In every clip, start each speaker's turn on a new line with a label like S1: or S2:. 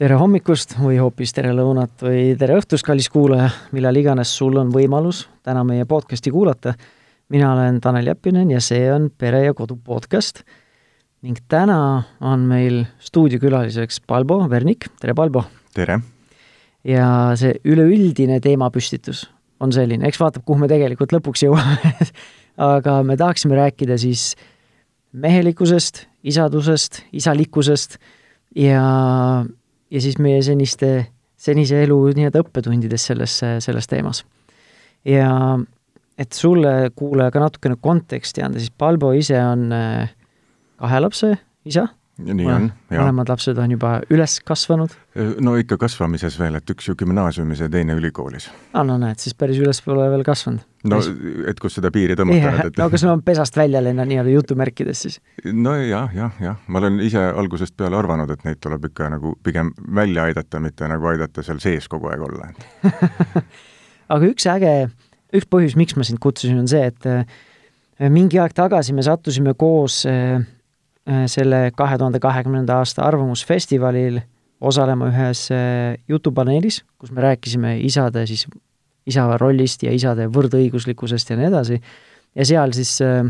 S1: tere hommikust või hoopis tere lõunat või tere õhtust, kallis kuulaja, millal iganes sul on võimalus täna meie podcasti kuulata. mina olen Tanel Jeppinen ja see on Pere ja Kodu podcast. ning täna on meil stuudiokülaliseks Balbo Vernik, tere Balbo!
S2: tere!
S1: ja see üleüldine teemapüstitus on selline, eks vaatab, kuhu me tegelikult lõpuks jõuame aga me tahaksime rääkida siis mehelikkusest, isadusest, isalikkusest ja ja siis meie seniste, senise elu nii-öelda õppetundides selles, selles teemas. ja et sulle, kuulaja, ka natukene konteksti anda, siis Balbo ise on äh, kahe lapse isa
S2: nii on,
S1: jah. mõlemad lapsed on juba üles kasvanud?
S2: no ikka kasvamises veel, et üks ju gümnaasiumis ja teine ülikoolis.
S1: aa, no näed, siis päris üles pole veel kasvanud.
S2: no et kus seda piiri tõmmata
S1: et no kas ma pesast välja lennan nii-öelda jutumärkides siis?
S2: no jah, jah, jah, ma olen ise algusest peale arvanud, et neid tuleb ikka nagu pigem välja aidata, mitte nagu aidata seal sees kogu aeg olla
S1: aga üks äge, üks põhjus, miks ma sind kutsusin, on see, et äh, mingi aeg tagasi me sattusime koos Äh, selle kahe tuhande kahekümnenda aasta Arvamusfestivalil osalema ühes äh, jutupaneelis, kus me rääkisime isade siis, isa rollist ja isade võrdõiguslikkusest ja nii edasi, ja seal siis äh,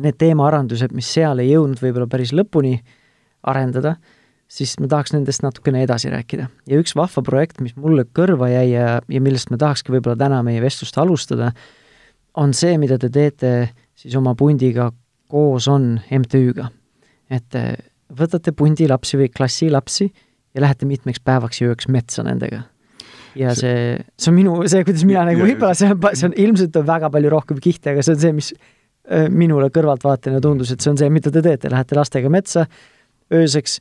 S1: need teemaarendused, mis seal ei jõudnud võib-olla päris lõpuni arendada, siis ma tahaks nendest natukene edasi rääkida. ja üks vahva projekt, mis mulle kõrva jäi ja, ja millest ma tahakski võib-olla täna meie vestlust alustada, on see, mida te teete siis oma pundiga koos on MTÜ-ga. et äh, võtate pundi lapsi või klassi lapsi ja lähete mitmeks päevaks ja ööks metsa nendega. ja see, see on minu, see, kuidas mina nagu, võib-olla see on, see on ilmselt on väga palju rohkem kihte, aga see on see, mis äh, minule kõrvaltvaatajana tundus, et see on see, mida te teete, lähete lastega metsa ööseks,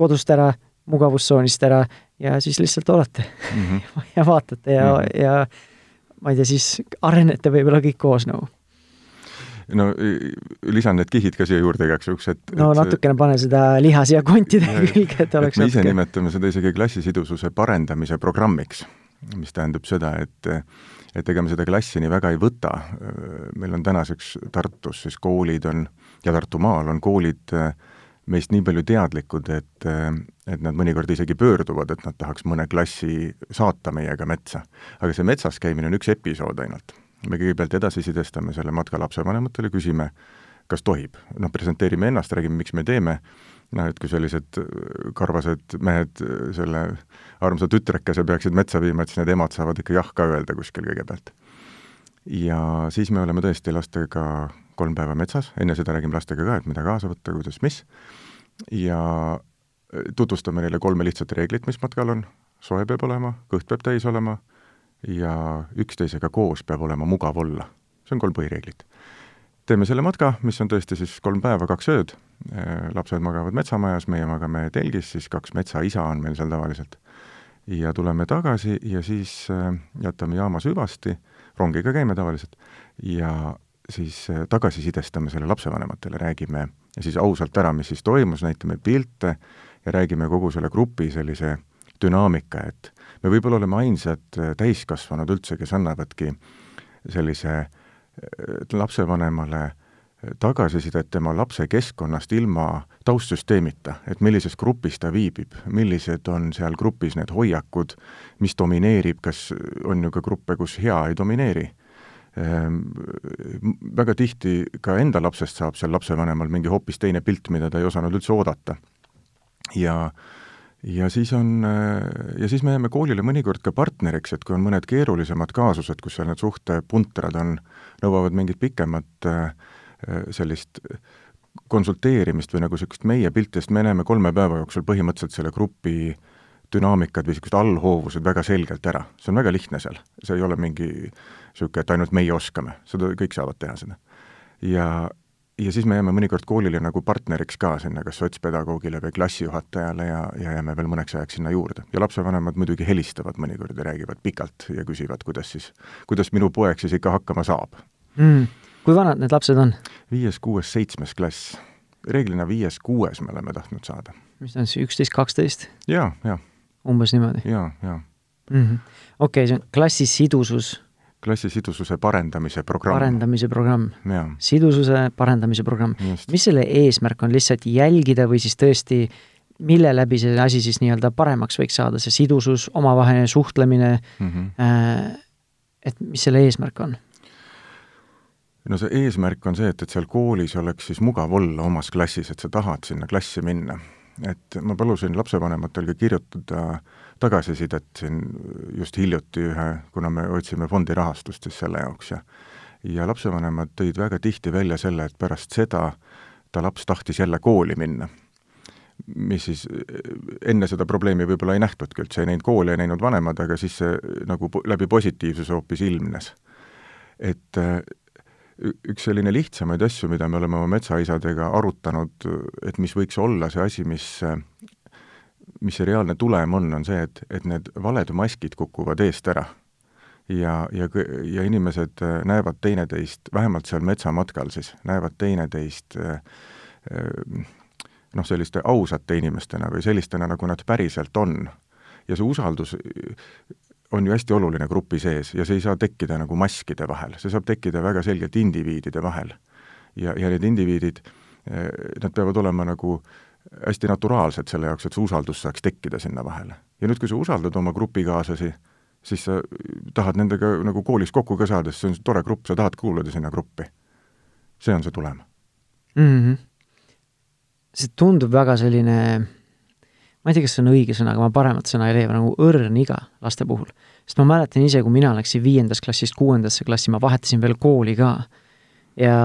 S1: kodust ära, mugavustsoonist ära ja siis lihtsalt olete mm -hmm. ja vaatate ja mm, -hmm. ja ma ei tea, siis arenete võib-olla kõik koos nagu
S2: no lisan need kihid ka siia juurde igaks juhuks, et
S1: no et natukene pane seda liha siia kontide külge, et oleks
S2: me ise natuke... nimetame seda isegi klassisidususe parendamise programmiks, mis tähendab seda, et et ega me seda klassi nii väga ei võta, meil on tänaseks Tartus siis koolid on, ja Tartumaal on koolid meist nii palju teadlikud, et, et nad mõnikord isegi pöörduvad, et nad tahaks mõne klassi saata meiega metsa. aga see metsas käimine on üks episood ainult me kõigepealt edasisidestame selle matka lapsevanematele, küsime, kas tohib, noh, presenteerime ennast, räägime, miks me teeme, noh, et kui sellised karvased mehed selle armsa tütrekese peaksid metsa viima, et siis need emad saavad ikka jah ka öelda kuskil kõigepealt. ja siis me oleme tõesti lastega kolm päeva metsas, enne seda räägime lastega ka, et mida kaasa võtta, kuidas, mis, ja tutvustame neile kolme lihtsat reeglit, mis matkal on, soe peab olema, kõht peab täis olema ja üksteisega koos peab olema mugav olla. see on kolm põhireeglit. teeme selle matka, mis on tõesti siis kolm päeva, kaks ööd, äh, lapsed magavad metsamajas, meie magame telgis, siis kaks metsaisa on meil seal tavaliselt. ja tuleme tagasi ja siis äh, jätame jaamas hüvasti, rongiga käime tavaliselt, ja siis äh, tagasisidestame selle lapsevanematele, räägime ja siis ausalt ära, mis siis toimus, näitame pilte ja räägime kogu selle grupi sellise dünaamika, et me võib-olla oleme ainsad äh, täiskasvanud üldse, kes annavadki sellise äh, lapsevanemale äh, tagasisidet tema lapse keskkonnast ilma taustsüsteemita, et millises grupis ta viibib, millised on seal grupis need hoiakud, mis domineerib, kas on ju ka gruppe, kus hea ei domineeri ehm,. Väga tihti ka enda lapsest saab seal lapsevanemal mingi hoopis teine pilt, mida ta ei osanud üldse oodata. ja äh, ja siis on, äh, ja siis me jääme koolile mõnikord ka partneriks, et kui on mõned keerulisemad kaasused, kus seal need suhtepuntrad on, nõuavad mingit pikemat äh, äh, sellist konsulteerimist või nagu niisugust meie pilti, sest me näeme kolme päeva jooksul põhimõtteliselt selle grupi dünaamikad või niisugused allhoovused väga selgelt ära. see on väga lihtne seal, see ei ole mingi niisugune, et ainult meie oskame, seda kõik saavad teha seda. ja, ja siis me jääme mõnikord koolile nagu partneriks ka sinna, kas sotspedagoogile või klassijuhatajale ja, ja jääme veel mõneks ajaks sinna juurde. ja lapsevanemad muidugi helistavad mõnikord ja räägivad pikalt ja küsivad, kuidas siis, kuidas minu poeg siis ikka hakkama saab
S1: mm.. kui vanad need lapsed on?
S2: viies, kuues, seitsmes klass. reeglina viies-kuues me oleme tahtnud saada.
S1: mis ta on siis, üksteist, kaksteist?
S2: jaa, jaa.
S1: umbes niimoodi?
S2: jaa, jaa.
S1: Mhm. okei, see on klassi sidusus
S2: klassisidususe parendamise programm.
S1: parendamise programm. sidususe parendamise programm. mis selle eesmärk on, lihtsalt jälgida või siis tõesti mille läbi see asi siis nii-öelda paremaks võiks saada, see sidusus, omavaheline suhtlemine mm, -hmm. et mis selle eesmärk on?
S2: no see eesmärk on see, et, et seal koolis oleks siis mugav olla omas klassis, et sa tahad sinna klassi minna. Et ma palusin lapsevanematel ka kirjutada tagasisidet siin just hiljuti ühe, kuna me otsime fondi rahastust siis selle jaoks ja ja lapsevanemad tõid väga tihti välja selle, et pärast seda ta laps tahtis jälle kooli minna. mis siis enne seda probleemi võib-olla ei nähtudki üldse, ei näinud kooli, ei näinud vanemad, aga siis see nagu läbi positiivsuse hoopis ilmnes. et üks selline lihtsamaid asju, mida me oleme oma metsaisadega arutanud, et mis võiks olla see asi, mis mis see reaalne tulem on, on see, et, et need valed maskid kukuvad eest ära. ja, ja, ja inimesed näevad teineteist, vähemalt seal metsamatkal siis, näevad teineteist noh, selliste ausate inimestena või sellistena, nagu nad päriselt on. ja see usaldus on ju hästi oluline grupi sees ja see ei saa tekkida nagu maskide vahel, see saab tekkida väga selgelt indiviidide vahel. ja, ja need indiviidid, eh, nad peavad olema nagu hästi naturaalsed selle jaoks, et see usaldus saaks tekkida sinna vahele. ja nüüd, kui sa usaldad oma grupikaaslasi, siis sa tahad nendega nagu koolis kokku ka saada, sest see on tore grupp, sa tahad kuuluda sinna gruppi. see on see tulem
S1: mm. -hmm. see tundub väga selline ma ei tea, kas see on õige sõna, aga ma paremat sõna ei leia, nagu õrn iga laste puhul. sest ma mäletan ise, kui mina läksin viiendast klassist kuuendasse klassi, ma vahetasin veel kooli ka. ja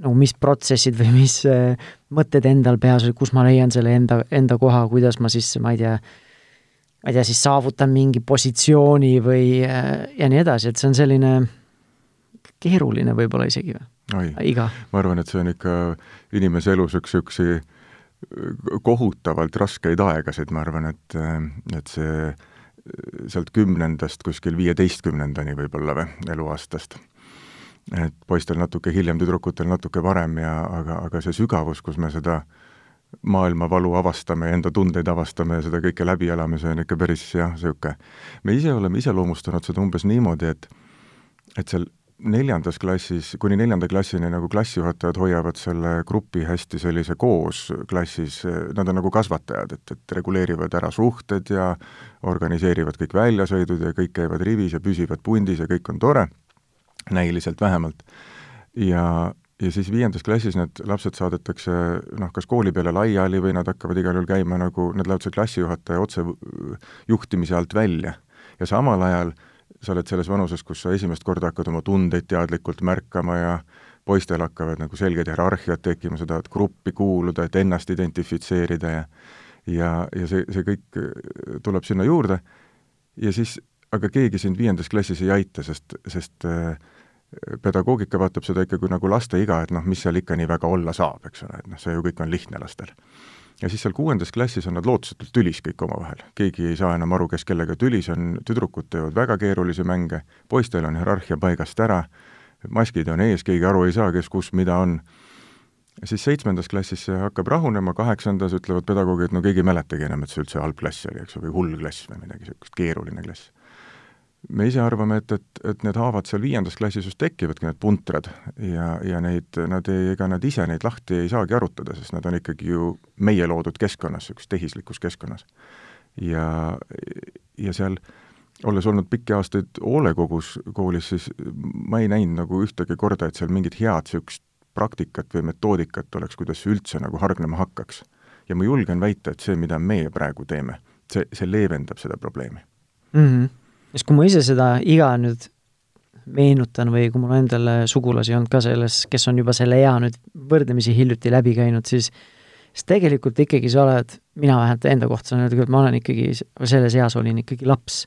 S1: nagu mis protsessid või mis äh, mõtted endal peas olid, kus ma leian selle enda, enda koha, kuidas ma siis, ma ei tea, ma ei tea, siis saavutan mingi positsiooni või äh, ja nii edasi, et see on selline keeruline võib-olla isegi
S2: või? iga. ma arvan, et see on ikka inimese elus üks niisuguseid kohutavalt raskeid aegasid, ma arvan, et, et see sealt kümnendast kuskil viieteistkümnendani võib-olla või, eluaastast. et poistel natuke hiljem, tüdrukutel natuke varem ja aga, aga see sügavus, kus me seda maailmavalu avastame ja enda tundeid avastame ja seda kõike läbi elame, see on ikka päris jah, niisugune. me ise oleme iseloomustanud seda umbes niimoodi, et et seal neljandas klassis, kuni neljanda klassini nagu klassijuhatajad hoiavad selle grupi hästi sellise koos klassis, nad on nagu kasvatajad, et, et reguleerivad ära suhted ja organiseerivad kõik väljasõidud ja kõik käivad rivis ja püsivad pundis ja kõik on tore, näiliselt vähemalt. ja, ja siis viiendas klassis need lapsed saadetakse noh, kas kooli peale laiali või nad hakkavad igal juhul käima nagu, nad lähevad selle klassijuhataja otse juhtimise alt välja. ja samal ajal äh, sa oled selles vanuses, kus sa esimest korda hakkad oma tundeid teadlikult märkama ja poistel hakkavad nagu selged hierarhiad tekkima, sa tahad gruppi kuuluda, et ennast identifitseerida ja ja, ja see, see kõik äh, tuleb sinna juurde. Ja siis aga keegi sind viiendas klassis ei aita, sest, sest äh, pedagoogika vaatab seda ikka kui nagu lasteiga, et noh, mis seal ikka nii väga olla saab, eks ole, et noh, see ju kõik on lihtne lastel ja siis seal kuuendas klassis on nad lootusetult tülis kõik omavahel. keegi ei saa enam aru, kes kellega tülis on, tüdrukud teevad väga keerulisi mänge, poistel on hierarhia paigast ära, maskid on ees, keegi aru ei saa, kes kus mida on. siis seitsmendas klassis see hakkab rahunema, kaheksandas ütlevad pedagoogid, no keegi ei mäletagi enam, et see üldse halb klass oli, eks ju, või hull klass või midagi niisugust, keeruline klass me ise arvame, et, et, et need haavad seal viiendas klassis just tekivadki, need puntrad, ja, ja neid, nad ei, ega nad ise neid lahti ei saagi arutada, sest nad on ikkagi ju meie loodud keskkonnas, niisuguses tehislikus keskkonnas. ja, ja seal olles olnud pikki aastaid hoolekogus koolis, siis ma ei näinud nagu ühtegi korda, et seal mingit head niisugust praktikat või metoodikat oleks, kuidas see üldse nagu hargnema hakkaks. ja ma julgen väita, et see, mida meie praegu teeme, see, see leevendab seda probleemi
S1: mm. -hmm sest kui ma ise seda iga nüüd meenutan või kui mul endal sugulasi olnud ka selles, kes on juba selle ea nüüd võrdlemisi hiljuti läbi käinud, siis siis tegelikult ikkagi sa oled, mina vähemalt enda kohta saan öelda küll, et ma olen ikkagi, selles eas olin ikkagi laps,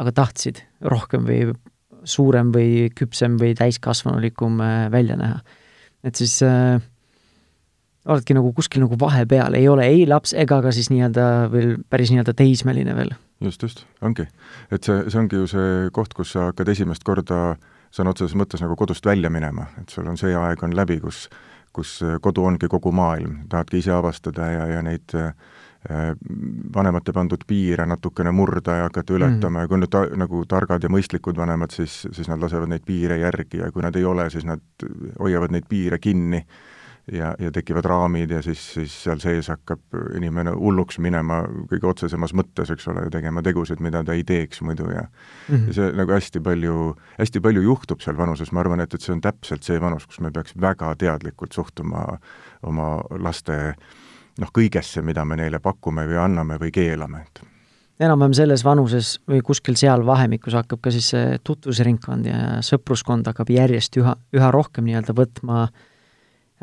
S1: aga tahtsid rohkem või suurem või küpsem või täiskasvanulikum äh, välja näha. et siis äh, oledki nagu kuskil nagu vahepeal, ei ole ei laps ega ka siis nii-öelda veel päris nii-öelda teismeline veel.
S2: Just, just, ongi. et see, see ongi ju see koht, kus sa hakkad esimest korda sõna otseses mõttes nagu kodust välja minema, et sul on see aeg on läbi, kus kus kodu ongi kogu maailm, tahadki ise avastada ja, ja neid äh, vanemate pandud piire natukene murda ja hakata ületama. Mm. ja kui nüüd ta, nagu targad ja mõistlikud vanemad, siis, siis nad lasevad neid piire järgi ja kui nad ei ole, siis nad hoiavad neid piire kinni ja, ja tekivad raamid ja siis, siis seal sees hakkab inimene hulluks minema kõige otsesemas mõttes, eks ole, tegema tegusid, mida ta ei teeks muidu ja mm -hmm. ja see nagu hästi palju, hästi palju juhtub seal vanuses, ma arvan, et, et see on täpselt see vanus, kus me peaks väga teadlikult suhtuma oma laste noh, kõigesse, mida me neile pakume või anname või keelame, et
S1: enam-vähem selles vanuses või kuskil seal vahemikus hakkab ka siis see tutvusringkond ja sõpruskond hakkab järjest üha, üha rohkem nii-öelda võtma äh,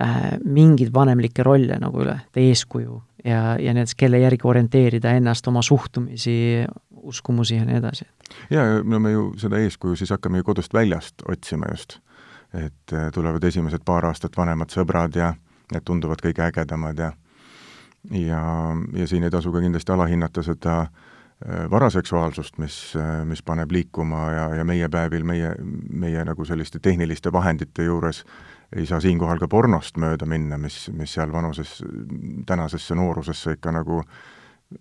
S1: äh, mingeid vanemlikke rolle nagu üle, eeskuju ja, ja näiteks kelle järgi orienteerida ennast, oma suhtumisi, uskumusi ja nii edasi.
S2: jaa, no me ju seda eeskuju siis hakkame ju kodust väljast otsima just. et äh, tulevad esimesed paar aastat vanemad sõbrad ja need tunduvad kõige ägedamad ja ja, ja siin ei tasu ka kindlasti alahinnata seda äh, varaseksuaalsust, mis, äh, mis paneb liikuma ja, ja meie päevil, meie, meie nagu selliste tehniliste vahendite juures äh, ei saa siinkohal ka pornost mööda minna, mis, mis seal vanuses, tänasesse noorusesse ikka nagu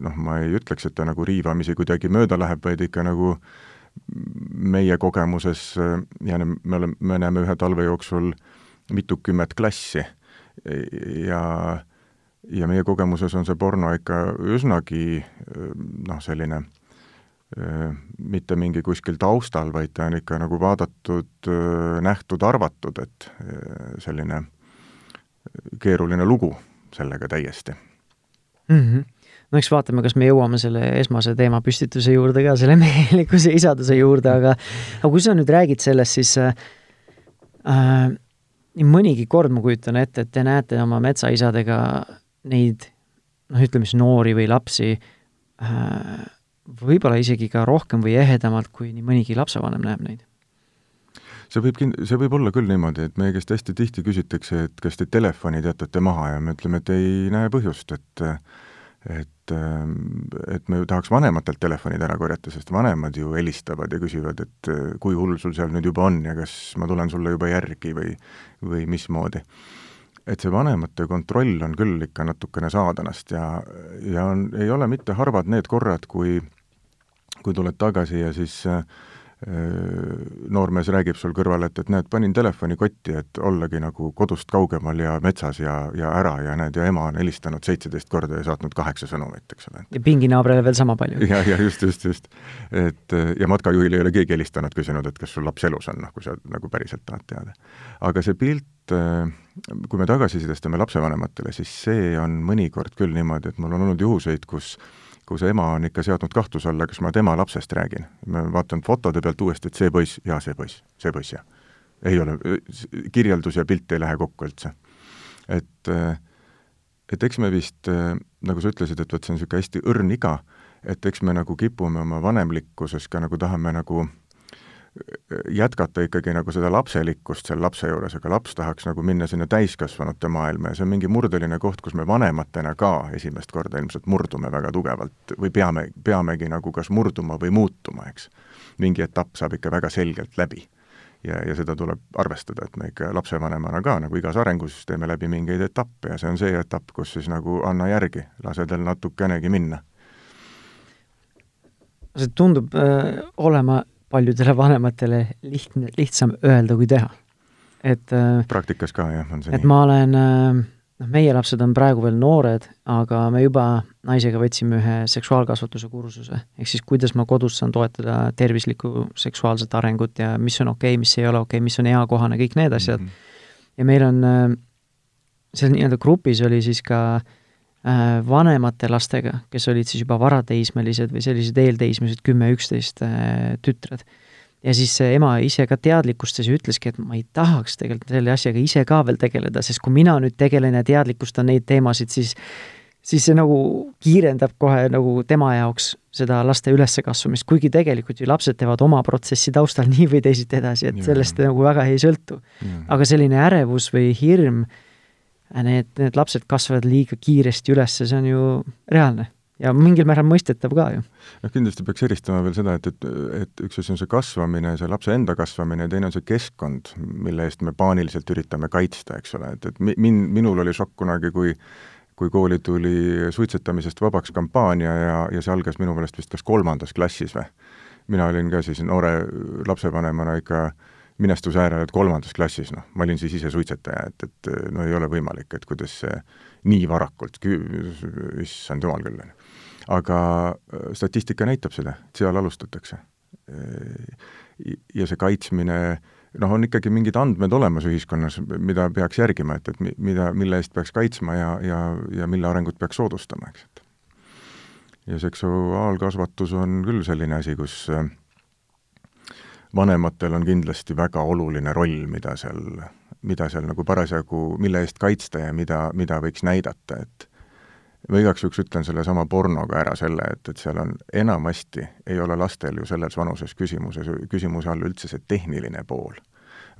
S2: noh, ma ei ütleks, et ta nagu riivamisi kuidagi mööda läheb, vaid ikka nagu meie kogemuses ja me oleme, me näeme ühe talve jooksul mitukümmet klassi. Ja ja meie kogemuses on see porno ikka üsnagi noh, selline mitte mingi kuskil taustal, vaid ta on ikka nagu vaadatud, nähtud, arvatud, et selline keeruline lugu sellega täiesti
S1: mm. -hmm. no eks vaatame, kas me jõuame selle esmase teemapüstituse juurde ka, selle mehelikkuse isaduse juurde, aga aga kui sa nüüd räägid sellest, siis äh, nii mõnigi kord ma kujutan ette, et te näete oma metsaisadega neid noh, ütleme siis noori või lapsi äh, võib-olla isegi ka rohkem või ehedamalt, kui nii mõnigi lapsevanem näeb neid?
S2: see võib kin-, see võib olla küll niimoodi, et meie käest hästi tihti küsitakse, et kas te telefonid jätate maha ja me ütleme, et ei näe põhjust, et et, et me ju tahaks vanematelt telefonid ära korjata, sest vanemad ju helistavad ja küsivad, et kui hull sul seal nüüd juba on ja kas ma tulen sulle juba järgi või, või mismoodi et see vanemate kontroll on küll ikka natukene saadanast ja, ja on, ei ole mitte harvad need korrad, kui kui tuled tagasi ja siis äh, noormees räägib sul kõrval, et, et näed, panin telefoni kotti, et ollagi nagu kodust kaugemal ja metsas ja, ja ära ja näed, ja ema on helistanud seitseteist korda ja saatnud kaheksa sõnumit, eks ole.
S1: ja pinginaabrile veel sama palju.
S2: ja, ja just, just, just. et ja matkajuhil ei ole keegi helistanud, küsinud, et kas sul laps elus on, noh, kui sa nagu päriselt tahad teada. aga see pilt, kui me tagasisidestame lapsevanematele, siis see on mõnikord küll niimoodi, et mul on olnud juhuseid, kus kus ema on ikka seadnud kahtluse alla, kas ma tema lapsest räägin. ma vaatan fotode pealt uuesti, et see poiss, jaa, see poiss, see poiss, jah. ei ole, kirjeldus ja pilt ei lähe kokku üldse. et, et eks me vist, nagu sa ütlesid, et vot see on niisugune hästi õrn iga, et eks me nagu kipume oma vanemlikkuses ka nagu tahame nagu jätkata ikkagi nagu seda lapselikkust seal lapse juures, aga laps tahaks nagu minna sinna täiskasvanute maailma ja see on mingi murdeline koht, kus me vanematena ka esimest korda ilmselt murdume väga tugevalt või peame, peamegi nagu kas murduma või muutuma, eks. mingi etapp saab ikka väga selgelt läbi. ja, ja seda tuleb arvestada, et me ikka lapsevanemana ka nagu igas arengus teeme läbi mingeid etappe ja see on see etapp, kus siis nagu anna järgi, lase tal natukenegi minna
S1: see tundub äh, olema paljudele vanematele lihtne, lihtsam öelda kui teha. et
S2: äh, praktikas ka, jah, on see
S1: et nii? et ma olen, äh, noh, meie lapsed on praegu veel noored, aga me juba naisega võtsime ühe seksuaalkasvatuse kursuse, ehk siis kuidas ma kodus saan toetada tervislikku seksuaalset arengut ja mis on okei okay,, mis ei ole okei okay,, mis on eakohane, kõik need asjad mm. -hmm. ja meil on, äh, seal nii-öelda grupis oli siis ka äh, Äh, vanemate lastega, kes olid siis juba varateismelised või sellised eelteismelised, kümme, üksteist äh, tütred. ja siis ema ise ka teadlikustas ja ütleski, et ma ei tahaks tegelikult selle asjaga ise ka veel tegeleda, sest kui mina nüüd tegelen ja teadlikustan neid teemasid, siis siis see nagu kiirendab kohe nagu tema jaoks seda laste üleskasvamist, kuigi tegelikult ju lapsed teevad oma protsessi taustal nii või teisiti edasi, et sellest ja. nagu väga ei sõltu. aga selline ärevus või hirm äh, need, need lapsed kasvavad liiga kiiresti üles, see on ju reaalne ja mingil määral mõistetav ka ju.
S2: noh, kindlasti peaks eristama veel seda, et, et, et üks asi on see kasvamine, see lapse enda kasvamine ja teine on see keskkond, mille eest me paaniliselt üritame kaitsta, eks ole, et, et min-, minul oli šokk kunagi, kui kui kooli tuli suitsetamisest vabaks kampaania ja, ja see algas minu meelest vist kas kolmandas klassis või. mina olin ka siis noore lapsevanemana ikka minestuse äärel, et kolmandas klassis, noh, ma olin siis ise suitsetaja, et, et no ei ole võimalik, et kuidas see nii varakult, issand jumal küll, on ju. aga äh, statistika näitab seda, et seal alustatakse. Äh, ja see kaitsmine, noh, on ikkagi mingid andmed olemas ühiskonnas, mida peaks järgima, et, et mida, mille eest peaks kaitsma ja, ja, ja mille arengut peaks soodustama, eks, et ja seksuaalkasvatus on küll selline asi, kus äh, vanematel on kindlasti väga oluline roll, mida seal, mida seal nagu parasjagu, mille eest kaitsta ja mida, mida võiks näidata, et ma igaks juhuks ütlen sellesama pornoga ära selle, et, et seal on enamasti, ei ole lastel ju selles vanuses küsimuses, küsimuse all üldse see tehniline pool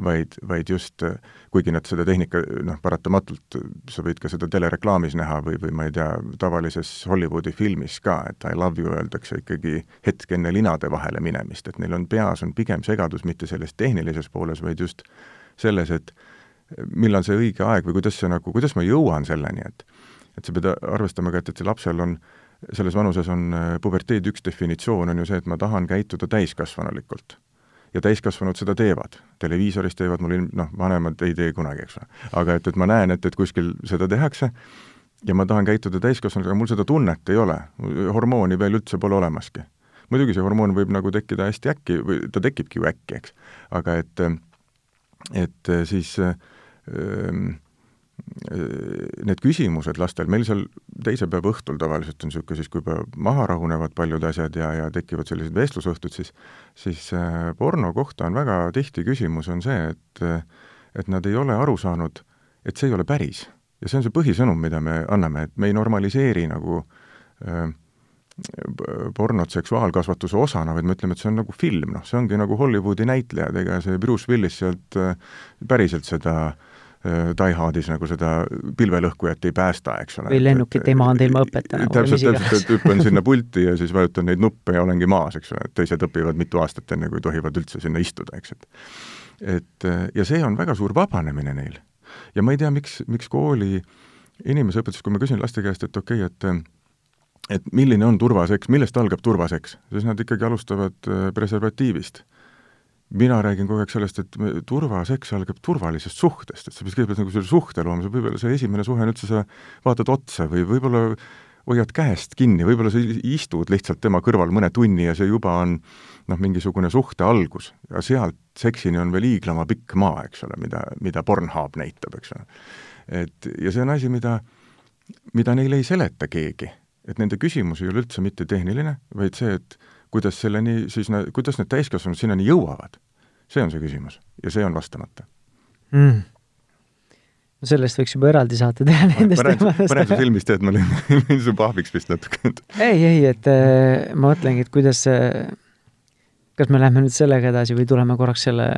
S2: vaid, vaid just kuigi nad seda tehnika, noh, paratamatult sa võid ka seda telereklaamis näha või, või ma ei tea, tavalises Hollywoodi filmis ka, et I love you öeldakse ikkagi hetk enne linade vahele minemist, et neil on peas on pigem segadus mitte selles tehnilises pooles, vaid just selles, et millal see õige aeg või kuidas see nagu, kuidas ma jõuan selleni, et et sa pead arvestama ka, et, et see lapsel on selles vanuses on puberteedi üks definitsioon, on ju see, et ma tahan käituda täiskasvanulikult ja täiskasvanud seda teevad. televiisoris teevad mul ilm-, noh, vanemad ei tee kunagi, eks ole. aga et, et ma näen, et, et kuskil seda tehakse ja ma tahan käituda täiskasvanult, aga mul seda tunnet ei ole, hormooni veel üldse pole olemaski. muidugi see hormoon võib nagu tekkida hästi äkki või ta tekibki ju äkki, eks, aga et, et siis äh, need küsimused lastel, meil seal teise päeva õhtul tavaliselt on niisugune siis, kui juba maha rahunevad paljud asjad ja, ja tekivad sellised vestlusõhtud, siis siis äh, porno kohta on väga tihti küsimus, on see, et et nad ei ole aru saanud, et see ei ole päris. ja see on see põhisõnum, mida me anname, et me ei normaliseeri nagu äh, pornot seksuaalkasvatuse osana, vaid me ütleme, et see on nagu film, noh, see ongi nagu Hollywoodi näitlejad, ega see Bruce Willis sealt äh, päriselt seda äh, Äh, Die Hardis nagu seda pilvelõhkujat ei päästa, eks ole.
S1: või lennukit ei maanda ilma õppeta
S2: nagu. täpselt, täpselt, et hüppan sinna pulti ja siis vajutan neid nuppe ja olengi maas, eks ole, et teised õpivad mitu aastat, enne kui tohivad üldse sinna istuda, eks, et et ja see on väga suur vabanemine neil. ja ma ei tea, miks, miks kooli inimeseõpetus, kui ma küsin laste käest, et okei okay,, et et milline on turvaseks, millest algab turvaseks, siis nad ikkagi alustavad äh, preservatiivist mina räägin kogu aeg sellest, et turvaseks algab turvalisest suhtest, et sa pead kõigepealt nagu selle suhte looma, võib-olla see esimene suhe on üldse, sa vaatad otsa või võib-olla hoiad käest kinni, võib-olla sa istud lihtsalt tema kõrval mõne tunni ja see juba on noh, mingisugune suhte algus ja sealt seksini on veel hiiglama pikk maa, eks ole, mida, mida Pornhub näitab, eks ole. et ja see on asi, mida, mida neile ei seleta keegi. et nende küsimus ei ole üldse mitte tehniline, vaid see, et kuidas selleni siis, kuidas need täiskasvanud sinnani jõuavad? See on see küsimus ja see on vastamata
S1: mm.. no sellest võiks juba eraldi saate teha nendest
S2: teemadest. ma räägin filmist, et ma lõin su pahviks vist natuke.
S1: ei, ei, et äh, ma mõtlengi, et kuidas äh, kas me lähme nüüd sellega edasi või tuleme korraks selle,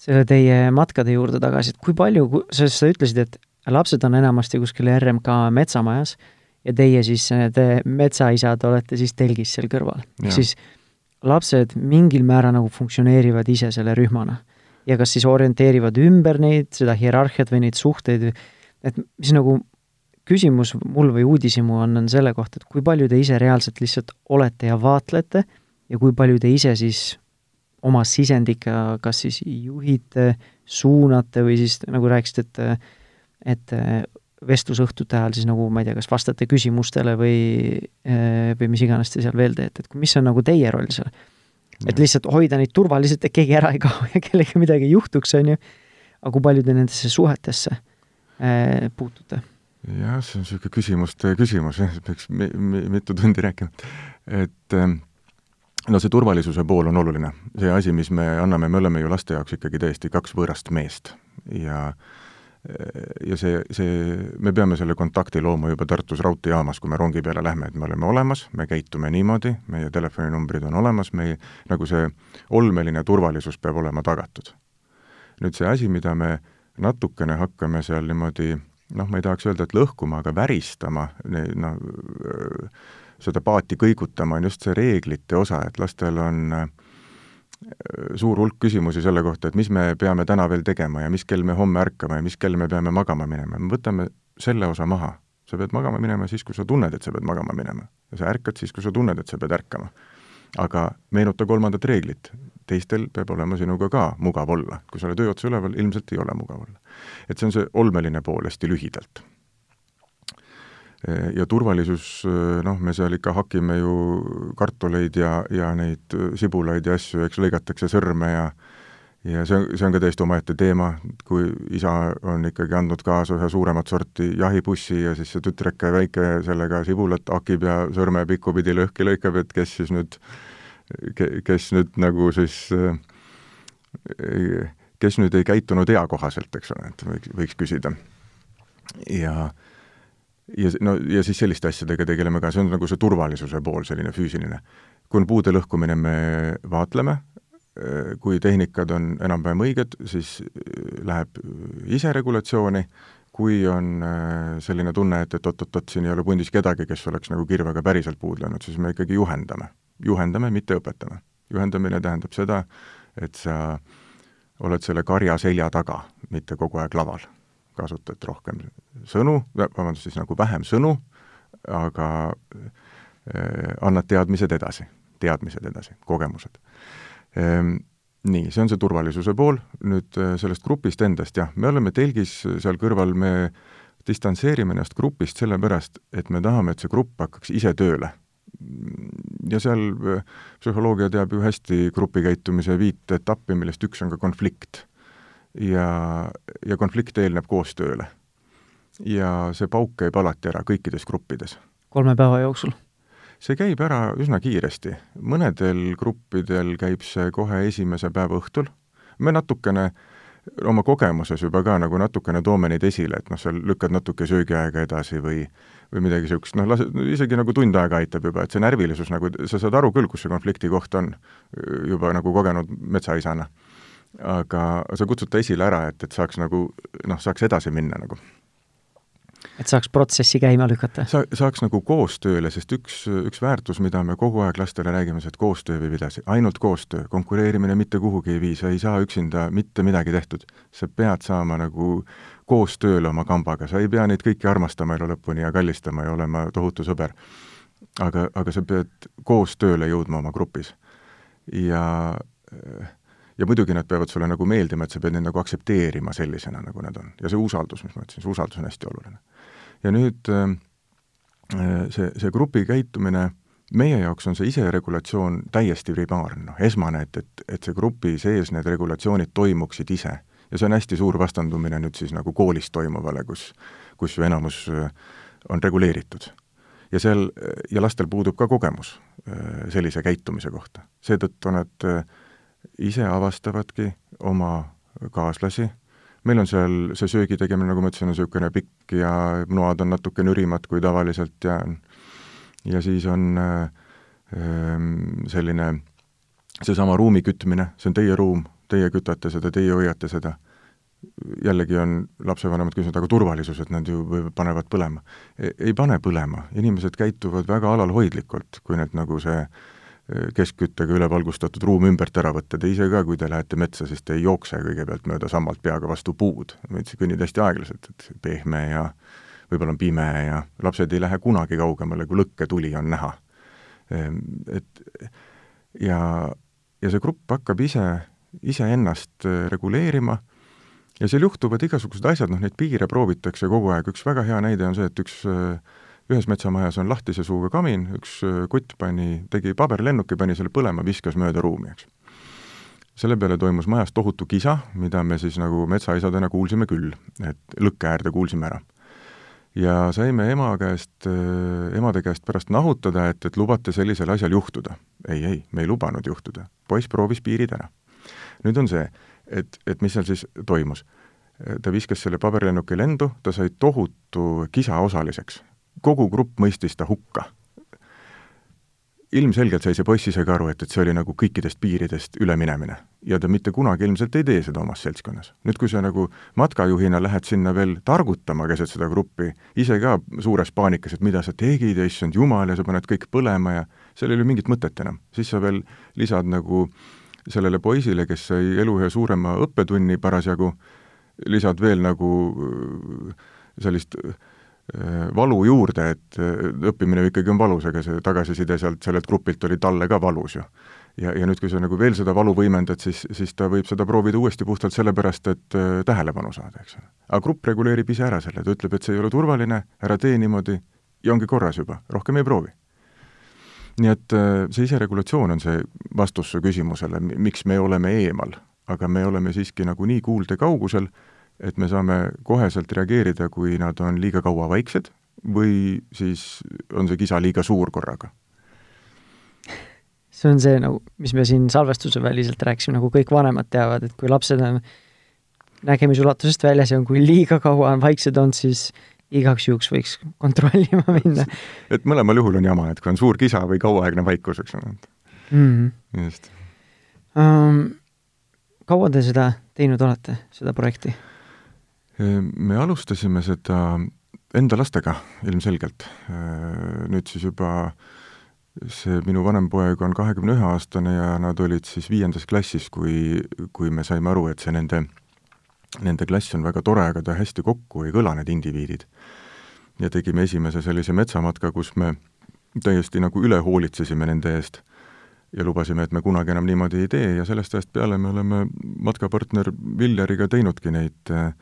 S1: selle teie matkade juurde tagasi, et kui palju, sest sa ütlesid, et lapsed on enamasti kuskil RMK metsamajas ja teie siis, need metsaisad, olete siis telgis seal kõrval. ehk siis lapsed mingil määral nagu funktsioneerivad ise selle rühmana. ja kas siis orienteerivad ümber neid, seda hierarhiat või neid suhteid, et mis nagu küsimus mul või uudishimu on, on selle kohta, et kui palju te ise reaalselt lihtsalt olete ja vaatlete ja kui palju te ise siis oma sisendiga kas siis juhite, suunate või siis nagu rääkisite, et et vestlusõhtute ajal siis nagu ma ei tea, kas vastate küsimustele või, eh, või mis iganes te seal veel teete, et mis on nagu teie roll seal? et lihtsalt hoida neid turvaliselt, et keegi ära ei kao ja kellelgi midagi ei juhtuks, on ju, aga kui palju te nendesse suhetesse äh, puutute?
S2: jah, see on niisugune küsimuste küsimus, jah, peaks mi, mi, mitu tundi rääkima. et eh, no see turvalisuse pool on oluline. see asi, mis me anname, me oleme ju laste jaoks ikkagi täiesti kaks võõrast meest ja äh, ja see, see, me peame selle kontakti looma juba Tartus raudteejaamas, kui me rongi peale lähme, et me oleme olemas, me käitume niimoodi, meie telefoninumbrid on olemas, me nagu see olmeline turvalisus peab olema tagatud. nüüd see asi, mida me natukene hakkame seal niimoodi noh, ma ei tahaks öelda, et lõhkuma, aga väristama, noh, seda paati kõigutama, on just see reeglite osa, et lastel on äh, suur hulk küsimusi selle kohta, et mis me peame täna veel tegema ja mis kell me homme ärkame ja mis kell me peame magama minema, me võtame selle osa maha. sa pead magama minema siis, kui sa tunned, et sa pead magama minema. ja sa ärkad siis, kui sa tunned, et sa pead ärkama. aga meenuta kolmandat reeglit. teistel peab olema sinuga ka mugav olla. kui sa oled öö otsa üleval, ilmselt ei ole mugav olla. et see on see olmeline pool hästi lühidalt. Ja turvalisus, noh, me seal ikka hakime ju kartuleid ja, ja neid sibulaid ja asju, eks lõigatakse sõrme ja ja see on, see on ka täiesti omaette teema, kui isa on ikkagi andnud kaasa ühe suuremat sorti jahibussi ja siis see tütreke väike sellega sibulat hakib ja sõrmepikku pidi lõhki lõikab, et kes siis nüüd, kes nüüd nagu siis, kes nüüd ei käitunud eakohaselt, eks ole, et võiks, võiks küsida. ja ja no ja siis selliste asjadega tegeleme ka, see on nagu see turvalisuse pool, selline füüsiline. kui on puude lõhkumine, me vaatleme, Äh, kui tehnikad on enam-vähem õiged, siis äh, läheb iseregulatsiooni, kui on äh, selline tunne, et, et oot-oot-oot, siin ei ole pundis kedagi, kes oleks nagu kirvega päriselt puud löönud, siis me ikkagi juhendame. juhendame, mitte õpetame. juhendamine tähendab seda, et sa oled selle karja selja taga, mitte kogu aeg laval. kasutad rohkem sõnu, vabandust, siis nagu vähem sõnu, aga äh, annad teadmised edasi, teadmised edasi, kogemused Ehm, nii, see on see turvalisuse pool, nüüd äh, sellest grupist endast, jah, me oleme telgis seal kõrval, me distantseerime ennast grupist sellepärast, et me tahame, et see grupp hakkaks ise tööle. ja seal psühholoogia teab ju hästi grupikäitumise viit etappi, millest üks on ka konflikt. ja, ja konflikt eelneb koostööle. Ja see pauk käib alati ära kõikides gruppides.
S1: kolme päeva jooksul
S2: see käib ära üsna kiiresti. mõnedel gruppidel käib see kohe esimese päeva õhtul, me natukene oma kogemuses juba ka nagu natukene toome neid esile, et noh, sa lükkad natuke söögiaega edasi või või midagi niisugust, noh, lase, isegi nagu tund aega aitab juba, et see närvilisus nagu, sa saad aru küll, kus see konflikti koht on, juba nagu kogenud metsaisana. aga sa kutsud ta esile ära, et, et saaks nagu noh, saaks edasi minna nagu
S1: et saaks protsessi käima lükata?
S2: Sa-, saaks nagu koostööle, sest üks, üks väärtus, mida me kogu aeg lastele räägime, see, et koostöö viib edasi, ainult koostöö, konkureerimine mitte kuhugi ei vii, sa ei saa üksinda mitte midagi tehtud. sa pead saama nagu koostööle oma kambaga, sa ei pea neid kõiki armastama elu lõpuni ja kallistama ja olema tohutu sõber. aga, aga sa pead koostööle jõudma oma grupis. ja ja muidugi nad peavad sulle nagu meeldima, et sa pead neid nagu aktsepteerima sellisena, nagu nad on. ja see usaldus, mis ma ütlesin, see usaldus on hästi oluline ja nüüd äh, see, see grupi käitumine, meie jaoks on see iseregulatsioon täiesti primaarne, noh esmane, et, et, et see grupi sees need regulatsioonid toimuksid ise. ja see on hästi suur vastandumine nüüd siis nagu koolis toimuvale, kus, kus ju enamus äh, on reguleeritud. ja seal, ja lastel puudub ka kogemus äh, sellise käitumise kohta. seetõttu nad ise avastavadki oma kaaslasi meil on seal see söögi tegemine, nagu ma ütlesin, on niisugune pikk ja noad on natuke nürimad kui tavaliselt ja ja siis on äh, selline seesama ruumi kütmine, see on teie ruum, teie kütate seda, teie hoiate seda, jällegi on lapsevanemad küsinud, aga turvalisus, et nad ju panevad põlema e. ei pane põlema, inimesed käituvad väga alalhoidlikult, kui need nagu see äh, keskküttega ülevalgustatud ruum ümbert ära võtta, te ise ka, kui te lähete metsa, siis te ei jookse kõigepealt mööda sammalt peaga vastu puud, vaid sa kõnnid hästi aeglaselt, et pehme ja võib-olla on pime ja lapsed ei lähe kunagi kaugemale, kui lõkketuli on näha. Ehm, et ja, ja see grupp hakkab ise, iseennast äh, reguleerima ja seal juhtuvad igasugused asjad, noh neid piire proovitakse kogu aeg, üks väga hea näide on see, et üks äh, ühes metsamajas on lahtise suuga kamin, üks äh, kutt pani, tegi paberlennuki, pani selle põlema, viskas mööda ruumi, eks. selle peale toimus majas tohutu kisa, mida me siis nagu metsaisadena kuulsime küll, et lõkke äärde kuulsime ära. ja saime ema käest, äh, emade käest pärast nahutada, et, et lubate sellisel asjal juhtuda. ei, ei, me ei lubanud juhtuda. poiss proovis piirid ära. nüüd on see, et, et mis seal siis toimus ta viskas selle paberlennuki lendu, ta sai tohutu kisa osaliseks kogu grupp mõistis ta hukka. ilmselgelt sai see poiss ise ka aru, et, et see oli nagu kõikidest piiridest üleminemine. ja ta mitte kunagi ilmselt ei tee seda omas seltskonnas. nüüd, kui sa nagu matkajuhina lähed sinna veel targutama keset seda gruppi, ise ka suures paanikas, et mida sa tegid ja issand jumal ja sa paned kõik põlema ja seal ei ole mingit mõtet enam. siis sa veel lisad nagu sellele poisile, kes sai elu ühe suurema õppetunni parasjagu, lisad veel nagu sellist äh, Äh, valu juurde, et äh, õppimine ikkagi on valus, aga see tagasiside sealt sellelt grupilt oli talle ka valus ju. ja, ja nüüd, kui sa nagu veel seda valu võimendad, siis, siis ta võib seda proovida uuesti puhtalt sellepärast, et äh, tähelepanu saada, eks ole. aga grupp reguleerib ise ära selle, ta ütleb, et see ei ole turvaline, ära tee niimoodi ja ongi korras juba, rohkem ei proovi. nii et äh, see iseregulatsioon on see vastus su küsimusele, miks me oleme eemal, aga me oleme siiski nagu nii kuulde kaugusel, et me saame koheselt reageerida, kui nad on liiga kaua vaiksed või siis on see kisa liiga suur korraga
S1: see on see nagu, mis me siin salvestuse väliselt rääkisime, nagu kõik vanemad teavad, et kui lapsed on nägemisulatusest väljas ja on, kui liiga kaua on vaiksed olnud, siis igaks juhuks võiks kontrollima minna.
S2: et mõlemal juhul on jama, et kui on suur kisa või kauaaegne vaikus, eks ole
S1: mm.
S2: just
S1: um,. kaua te seda teinud olete, seda projekti?
S2: Me alustasime seda enda lastega ilmselgelt. Nüüd siis juba see minu vanem poeg on kahekümne ühe aastane ja nad olid siis viiendas klassis, kui, kui me saime aru, et see nende, nende klass on väga tore, aga ta hästi kokku ei kõla, need indiviidid. ja tegime esimese sellise metsamatka, kus me täiesti nagu üle hoolitsesime nende eest ja lubasime, et me kunagi enam niimoodi ei tee ja sellest ajast peale me oleme matkapartner Villeriga teinudki neid äh,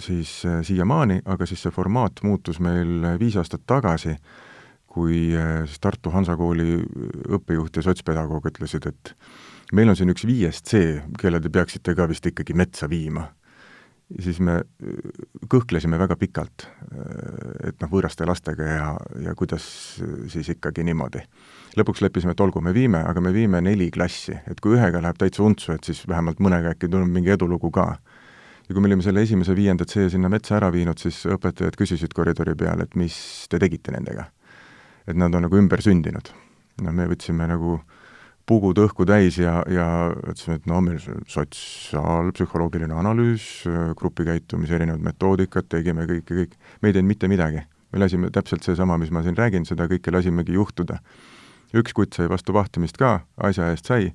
S2: siis äh, siiamaani, aga siis see formaat muutus meil viis aastat tagasi kui äh, siis Tartu Hansakooli õppejuht ja sotspedagoog ütlesid, et meil on siin üks viiest C, kelle te peaksite ka vist ikkagi metsa viima. siis me äh, kõhklesime väga pikalt, äh, et noh, võõraste lastega ja, ja kuidas siis ikkagi niimoodi. lõpuks leppisime, et olgu, me viime, aga me viime neli klassi, et kui ühega läheb täitsa untsu, et siis vähemalt mõnega äkki tuleb mingi edulugu ka ja kui me olime selle esimese viiendat C sinna metsa ära viinud, siis õpetajad küsisid koridori peal, et mis te tegite nendega et nad on nagu ümber sündinud. no me võtsime nagu pugud õhku täis ja, ja ütlesime, et no meil sotsiaalpsühholoogiline analüüs, grupikäitumise erinevad metoodikad, tegime kõike, kõik, me ei teinud mitte midagi. me lasime täpselt seesama, mis ma siin räägin, seda kõike lasimegi juhtuda. üks kutt sai vastu vahtimist ka, asja eest sai,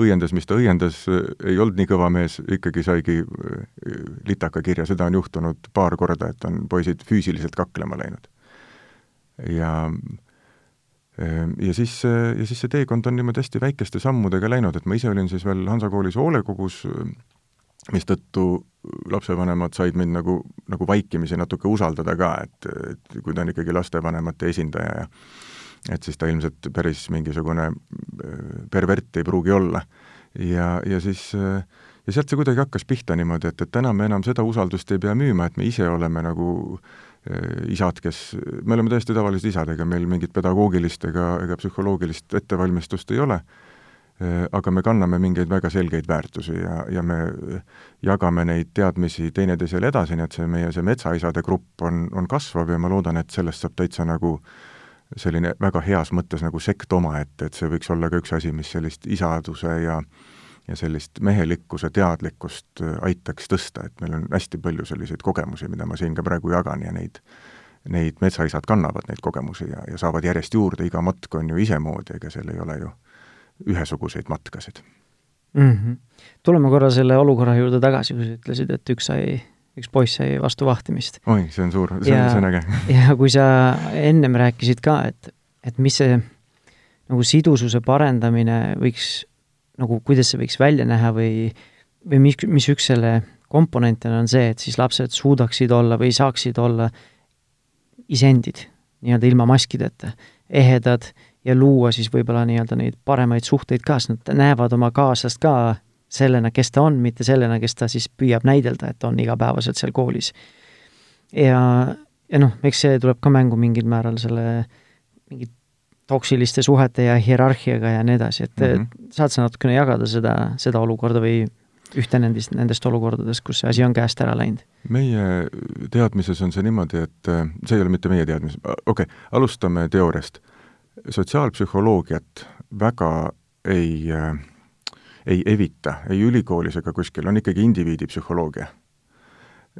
S2: õiendas, mis ta õiendas, ei olnud nii kõva mees, ikkagi saigi äh, litaka kirja, seda on juhtunud paar korda, et on poisid füüsiliselt kaklema läinud. ja Ehm, ja siis, ja siis see teekond on niimoodi hästi väikeste sammudega läinud, et ma ise olin siis veel Hansa koolis hoolekogus, mistõttu lapsevanemad said mind nagu, nagu vaikimisi natuke usaldada ka, et, et kui ta on ikkagi lastevanemate esindaja ja et siis ta ilmselt päris mingisugune pervert ei pruugi olla. ja, ja siis ja sealt see kuidagi hakkas pihta niimoodi, et, et täna me enam seda usaldust ei pea müüma, et me ise oleme nagu äh, Äh, isad, kes, me oleme täiesti tavalised isad, ega meil mingit pedagoogilist ega, ega psühholoogilist ettevalmistust ei ole, äh, aga me kanname mingeid väga selgeid väärtusi ja, ja me jagame neid teadmisi teineteisele edasi, nii et see meie, see metsaisade grupp on, on kasvav ja ma loodan, et sellest saab täitsa nagu selline väga heas mõttes nagu sekt omaette, et see võiks olla ka üks asi, mis sellist isaduse ja ja sellist mehelikkuse teadlikkust äh, aitaks tõsta, et meil on hästi palju selliseid kogemusi, mida ma siin ka praegu jagan ja neid, neid metsaisad kannavad, neid kogemusi ja, ja saavad järjest juurde, iga matk on ju isemoodi, ega seal ei ole ju ühesuguseid matkasid
S1: mm. -hmm. tuleme korra selle olukorra juurde tagasi, kui sa ütlesid, et üks sai, üks poiss sai vastu vahtimist.
S2: oi, see on suur, see on, see on äge.
S1: ja kui sa ennem rääkisid ka, et, et mis see nagu sidususe parendamine võiks nagu kuidas see võiks välja näha või, või mis, mis üks selle komponente on see, et siis lapsed suudaksid olla või saaksid olla iseendid, nii-öelda ilma maskideta, ehedad ja luua siis võib-olla nii-öelda neid paremaid suhteid ka, sest nad näevad oma kaaslast ka sellena, kes ta on, mitte sellena, kes ta siis püüab näidelda, et on igapäevaselt seal koolis. ja, ja noh, eks see tuleb ka mängu mingil määral selle mingi toksiliste suhete ja hierarhiaga ja nii edasi, et mm -hmm. saad sa natukene jagada seda, seda olukorda või ühte nendest, nendest olukordadest, kus see asi on käest ära läinud?
S2: meie teadmises on see niimoodi, et äh, see ei ole mitte meie teadmis, okei okay,, alustame teooriast. sotsiaalpsühholoogiat väga ei äh, ei evita ei ülikoolis ega kuskil, on ikkagi indiviidi psühholoogia.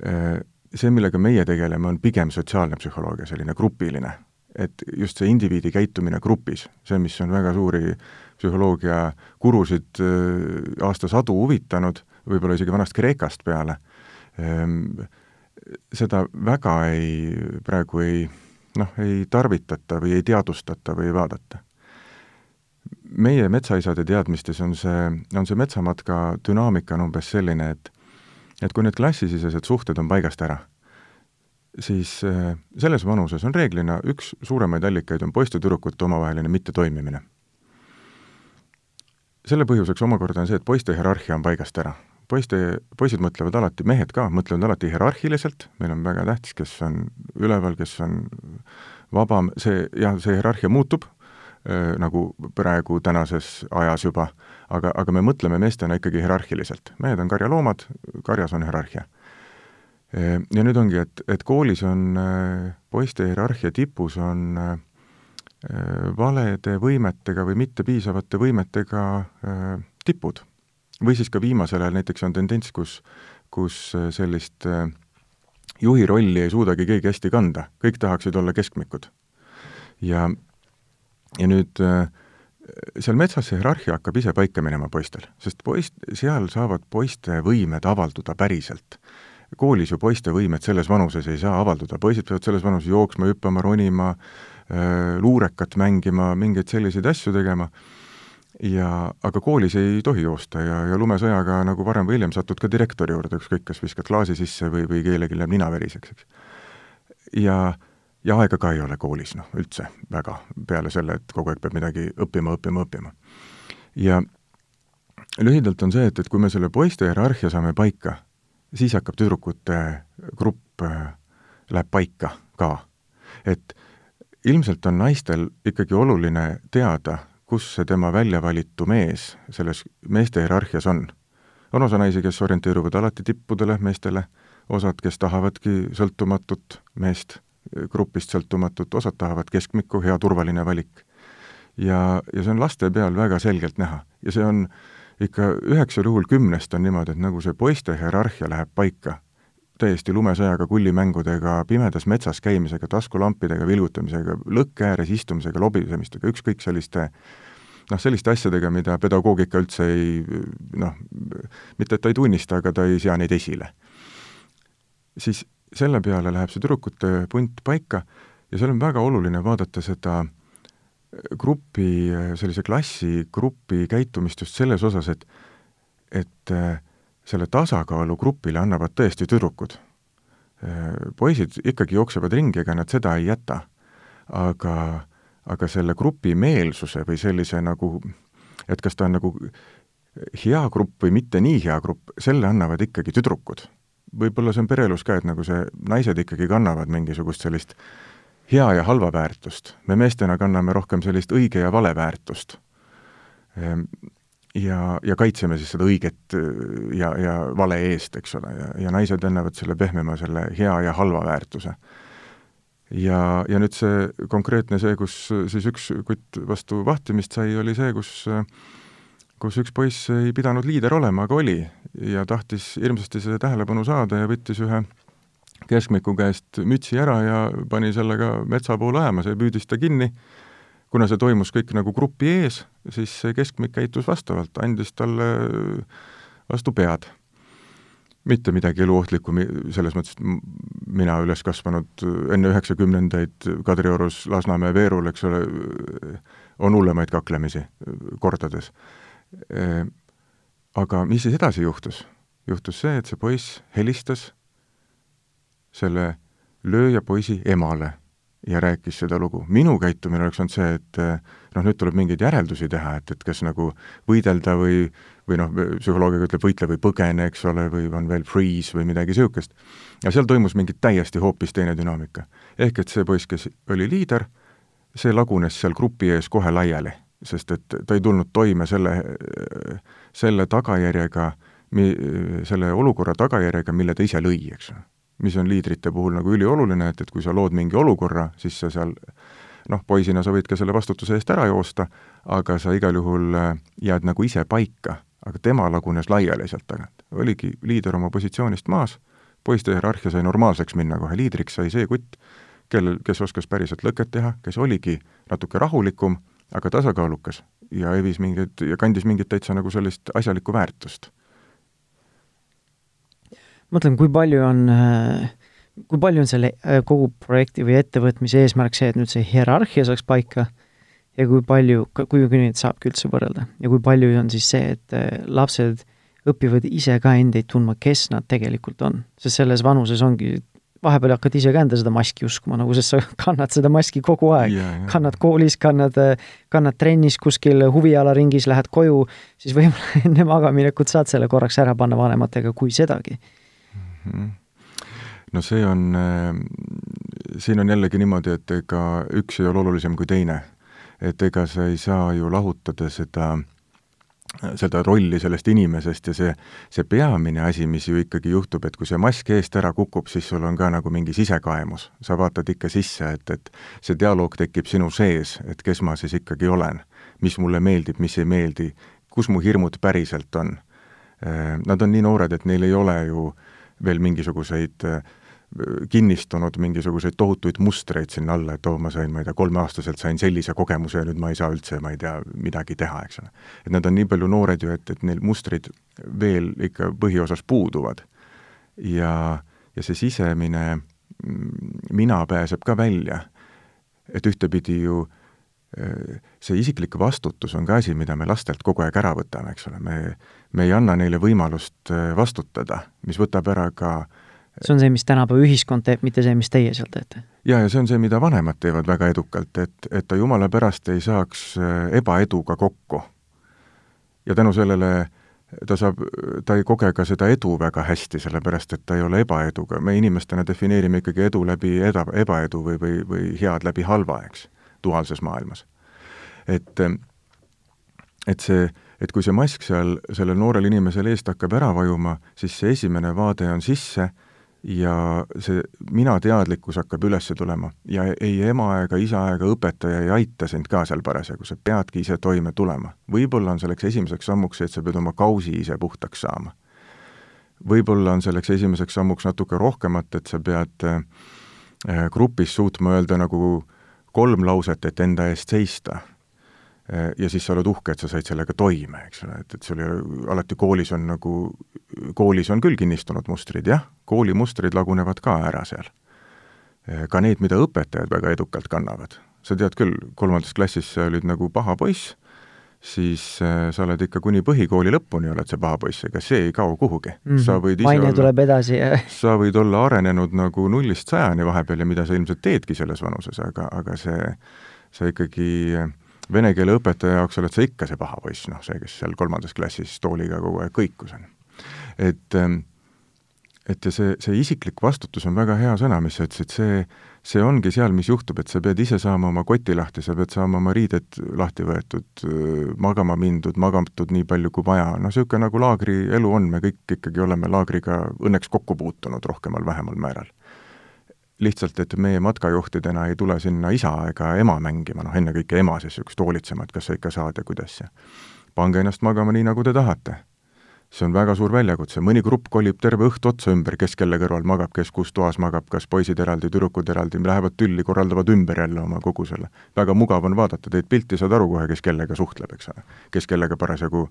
S2: Äh, see, millega meie tegeleme, on pigem sotsiaalne psühholoogia, selline grupiline et just see indiviidi käitumine grupis, see, mis on väga suuri psühholoogia gurusid äh, aastasadu huvitanud, võib-olla isegi vanast Kreekast peale, ähm, seda väga ei, praegu ei noh, ei tarvitata või ei teadvustata või ei vaadata. Meie metsaisade teadmistes on see, on see metsamatka dünaamika on umbes selline, et et kui need klassisisesed suhted on paigast ära, siis äh, selles vanuses on reeglina üks suuremaid allikaid on poiste-tüdrukute omavaheline mittetoimimine. selle põhjuseks omakorda on see, et poiste hierarhia on paigast ära. poiste, poisid mõtlevad alati, mehed ka, mõtlevad alati hierarhiliselt, meil on väga tähtis, kes on üleval, kes on vabam, see, jah, see hierarhia muutub, nagu praegu tänases ajas juba, aga, aga me mõtleme meestena ikkagi hierarhiliselt. mehed on karjaloomad, karjas on hierarhia. Ja nüüd ongi, et, et koolis on poiste hierarhia tipus on valede võimetega või mittepiisavate võimetega tipud. või siis ka viimasel ajal näiteks on tendents, kus, kus sellist juhi rolli ei suudagi keegi hästi kanda, kõik tahaksid olla keskmikud. ja ja nüüd äh, seal metsas see hierarhia hakkab ise paika minema poistel, sest poist, seal saavad poiste võimed avalduda päriselt. koolis ju poiste võimed selles vanuses ei saa avalduda, poisid peavad selles vanuses jooksma, hüppama, ronima, äh, luurekat mängima, mingeid selliseid asju tegema, ja aga koolis ei tohi joosta ja, ja lumesõjaga nagu varem või hiljem satud ka direktori juurde, ükskõik, kas viskad klaasi sisse või, või kellelgi läheb nina veriseks, eks. ja äh, ja aega ka ei ole koolis, noh, üldse väga, peale selle, et kogu aeg peab midagi õppima, õppima, õppima. ja lühidalt on see, et, et kui me selle poiste hierarhia saame paika, siis hakkab tüdrukute grupp, äh, läheb paika ka. et ilmselt on naistel ikkagi oluline teada, kus see tema välja valitu mees selles meeste hierarhias on. on osa naisi, kes orienteeruvad alati tippudele, meestele, osad, kes tahavadki sõltumatut meest grupist sõltumatut, osad tahavad keskmikku, hea turvaline valik. ja, ja see on laste peal väga selgelt näha ja see on ikka üheksal juhul kümnest on niimoodi, et nagu see poiste hierarhia läheb paika, täiesti lumesõjaga, kullimängudega, pimedas metsas käimisega, taskulampidega vilgutamisega, lõkke ääres istumisega, lobisemistega, ükskõik selliste noh, selliste asjadega, mida pedagoogika üldse ei noh, mitte et ta ei tunnista, aga ta ei sea neid esile. siis selle peale läheb see tüdrukute punt paika ja seal on väga oluline vaadata seda grupi, sellise klassi grupi käitumist just selles osas, et et äh, selle tasakaalu grupile annavad tõesti tüdrukud. Äh, poisid ikkagi jooksevad ringi, ega nad seda ei jäta. aga, aga selle grupi meelsuse või sellise nagu, et kas ta on nagu hea grupp või mitte nii hea grupp, selle annavad ikkagi tüdrukud võib-olla see on pereelus ka, et nagu see, naised ikkagi kannavad mingisugust sellist hea ja halva väärtust. me meestena kanname rohkem sellist õige ja vale väärtust. Ehm, ja, ja kaitseme siis seda õiget äh, ja, ja vale eest, eks ole, ja, ja naised annavad selle pehmema, selle hea ja halva väärtuse. ja, ja nüüd see konkreetne see, kus siis üks kutt vastu vahtimist sai, oli see, kus äh, kus üks poiss ei pidanud liider olema, aga oli ja tahtis hirmsasti seda tähelepanu saada ja võttis ühe keskmiku käest mütsi ära ja pani sellega metsa poole ajama, see püüdis ta kinni. kuna see toimus kõik nagu grupi ees, siis see keskmik käitus vastavalt, andis talle vastu pead. mitte midagi eluohtlikku, selles mõttes, et mina üles kasvanud enne üheksakümnendaid Kadriorus, Lasnamäe, Veerul, eks ole, on hullemaid kaklemisi kordades aga mis siis edasi juhtus? juhtus see, et see poiss helistas selle lööja poisi emale ja rääkis seda lugu. minu käitumine oleks olnud see, et eh, noh, nüüd tuleb mingeid järeldusi teha, et, et kas nagu võidelda või, või noh, psühholoogia ütleb võitle või põgene, eks ole, või on veel freeze või midagi niisugust. ja seal toimus mingi täiesti hoopis teine dünaamika. ehk et see poiss, kes oli liider, see lagunes seal grupi ees kohe laiali sest et ta ei tulnud toime selle, selle tagajärjega, mi-, selle olukorra tagajärjega, mille ta ise lõi, eks ju. mis on liidrite puhul nagu ülioluline, et, et kui sa lood mingi olukorra, siis sa seal noh, poisina sa võid ka selle vastutuse eest ära joosta, aga sa igal juhul äh, jääd nagu ise paika, aga tema lagunes laiali sealt tagant. oligi liider oma positsioonist maas, poiste hierarhia sai normaalseks minna kohe, liidriks sai see kutt, kellel, kes oskas päriselt lõket teha, kes oligi natuke rahulikum aga tasakaalukas ja evis mingeid ja kandis mingit täitsa nagu sellist asjalikku väärtust.
S1: mõtlen, kui palju on, kui palju on selle äh, kogu projekti või ettevõtmise eesmärk see, et nüüd see hierarhia saaks paika ja kui palju, kui neid saabki üldse võrrelda ja kui palju on siis see, et äh, lapsed õpivad ise ka endeid tundma, kes nad tegelikult on. sest selles vanuses ongi, vahepeal hakkad ise ka enda seda maski uskuma, nagu sest sa kannad seda maski kogu aeg kannad koolis, kannad, kannad trennis kuskil huvialaringis, lähed koju, siis võib-olla enne magamaminekut saad selle korraks ära panna vanematega, kui sedagi mm.
S2: -hmm no see on, siin on jällegi niimoodi, et ega üks ei ole olulisem kui teine. et ega sa ei saa ju lahutada seda äh, seda rolli sellest inimesest ja see, see peamine asi, mis ju ikkagi juhtub, et kui see mask eest ära kukub, siis sul on ka nagu mingi sisekaemus. sa vaatad ikka sisse, et, et see dialoog tekib sinu sees, et kes ma siis ikkagi olen, mis mulle meeldib, mis ei meeldi, kus mu hirmud päriselt on. Äh, nad on nii noored, et neil ei ole ju veel mingisuguseid äh, kinnistunud mingisuguseid tohutuid mustreid sinna alla, et oo oh,, ma sain, ma ei tea, kolmeaastaselt sain sellise kogemuse ja nüüd ma ei saa üldse, ma ei tea, midagi teha, eks ole. et nad on nii palju noored ju, et, et neil mustrid veel ikka põhiosas puuduvad. ja, ja see sisemine mm, mina pääseb ka välja. et ühtepidi ju äh, see isiklik vastutus on ka asi, mida me lastelt kogu aeg ära võtame, eks ole, me, me ei anna neile võimalust äh, vastutada, mis võtab ära ka äh,
S1: see on see, mis tänapäeva ühiskond teeb, mitte see, mis teie seal teete?
S2: jaa, ja see on see, mida vanemad teevad väga edukalt, et, et ta jumala pärast ei saaks äh, ebaeduga kokku. ja tänu sellele ta saab, ta ei koge ka seda edu väga hästi, sellepärast et ta ei ole ebaeduga, me inimestena defineerime ikkagi edu läbi eda-, ebaedu või, või, või head läbi halva, eks, duaalses maailmas. et, et see, et kui see mask seal sellel noorel inimesel eest hakkab ära vajuma, siis see esimene vaade on sisse ja see mina teadlikkus hakkab üles tulema ja ei ema ega isa ega õpetaja ei aita sind ka seal parasjagu, sa peadki ise toime tulema. võib-olla on selleks esimeseks sammuks see, et sa pead oma kausi ise puhtaks saama. võib-olla on selleks esimeseks sammuks natuke rohkemat, et sa pead äh, grupis suutma öelda nagu kolm lauset, et enda eest seista ja siis sa oled uhke, et sa said sellega toime, eks ole, et, et sul ei ole, alati koolis on nagu, koolis on küll kinnistunud mustrid, jah, koolimustrid lagunevad ka ära seal. Äh, ka need, mida õpetajad väga edukalt kannavad. sa tead küll, kolmandas klassis sa olid nagu paha poiss, siis äh, sa oled ikka kuni põhikooli lõpuni oled see paha poiss, ega see ei kao kuhugi mm.
S1: -hmm. sa võid ise maine olla, tuleb edasi
S2: sa võid olla arenenud nagu nullist sajani vahepeal ja mida sa ilmselt teedki selles vanuses, aga, aga see, sa ikkagi äh, vene keele õpetaja jaoks oled sa ikka see paha poiss, noh, see, kes seal kolmandas klassis tooliga kogu aeg kõikus, on. Et, ähm, et ja see, see isiklik vastutus on väga hea sõna, mis sa ütlesid, see, see ongi seal, mis juhtub, et sa pead ise saama oma koti lahti, sa pead saama oma riided lahti võetud, magama mindud, magatud nii palju kui vaja, noh, niisugune nagu laagrielu on, me kõik ikkagi oleme laagriga õnneks kokku puutunud rohkemal-vähemal määral lihtsalt, et meie matkajuhtidena ei tule sinna isa ega ema mängima, noh ennekõike ema siis niisugust hoolitsema, et kas sa ikka saad ja kuidas ja pange ennast magama nii, nagu te tahate. see on väga suur väljakutse, mõni grupp kolib terve õhtu otsa ümber, kes kelle kõrval magab, kes kus toas magab, kas poisid eraldi, tüdrukud eraldi, lähevad tülli, korraldavad ümber jälle oma kogu selle. väga mugav on vaadata, teed pilti, saad aru kohe, kes kellega suhtleb, eks ole. kes kellega parasjagu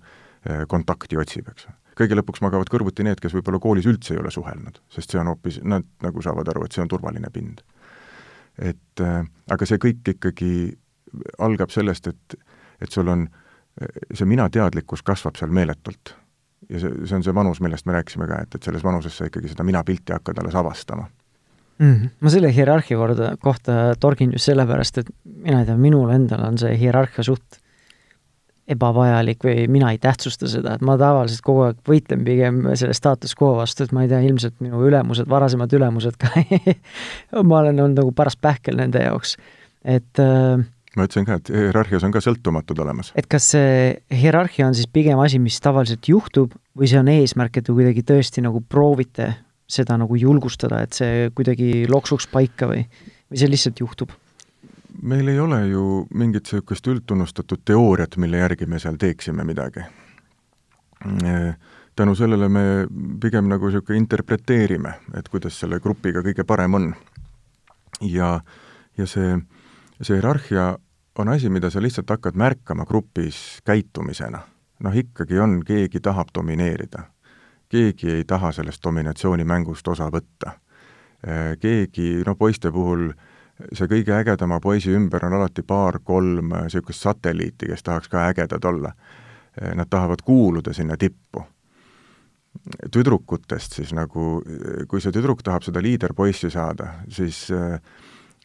S2: kontakti otsib, eks kõige lõpuks magavad kõrvuti need, kes võib-olla koolis üldse ei ole suhelnud, sest see on hoopis, nad nagu saavad aru, et see on turvaline pind. et äh, aga see kõik ikkagi algab sellest, et, et sul on, see mina teadlikkus kasvab seal meeletult. ja see, see on see vanus, millest me rääkisime ka, et, et selles vanuses sa ikkagi seda mina pilti hakkad alles avastama
S1: mm. -hmm. ma selle hierarhia korda, kohta torgin just sellepärast, et mina ei tea, minul endal on see hierarhia suht ebavajalik või mina ei tähtsusta seda, et ma tavaliselt kogu aeg võitlen pigem selle status quo vastu, et ma ei tea, ilmselt minu ülemused, varasemad ülemused ka ma olen olnud nagu paras pähkel nende jaoks, et äh,
S2: ma ütlesin ka, et hierarhias on ka sõltumatud olemas.
S1: et kas see hierarhia on siis pigem asi, mis tavaliselt juhtub, või see on eesmärk, et te kuidagi tõesti nagu proovite seda nagu julgustada, et see kuidagi loksuks paika või, või see lihtsalt juhtub?
S2: Meil ei ole ju mingit niisugust üldtunnustatud teooriat, mille järgi me seal teeksime midagi. tänu sellele me pigem nagu niisugune interpreteerime, et kuidas selle grupiga kõige parem on. ja, ja see, see hierarhia on asi, mida sa lihtsalt hakkad märkama grupis käitumisena. noh, ikkagi on, keegi tahab domineerida. keegi ei taha sellest dominatsioonimängust osa võtta. keegi, no poiste puhul äh, see kõige ägedama poisi ümber on alati paar-kolm niisugust satelliiti, kes tahaks ka ägedad olla. Nad tahavad kuuluda sinna tippu. tüdrukutest siis nagu, kui see tüdruk tahab seda liiderpoissi saada, siis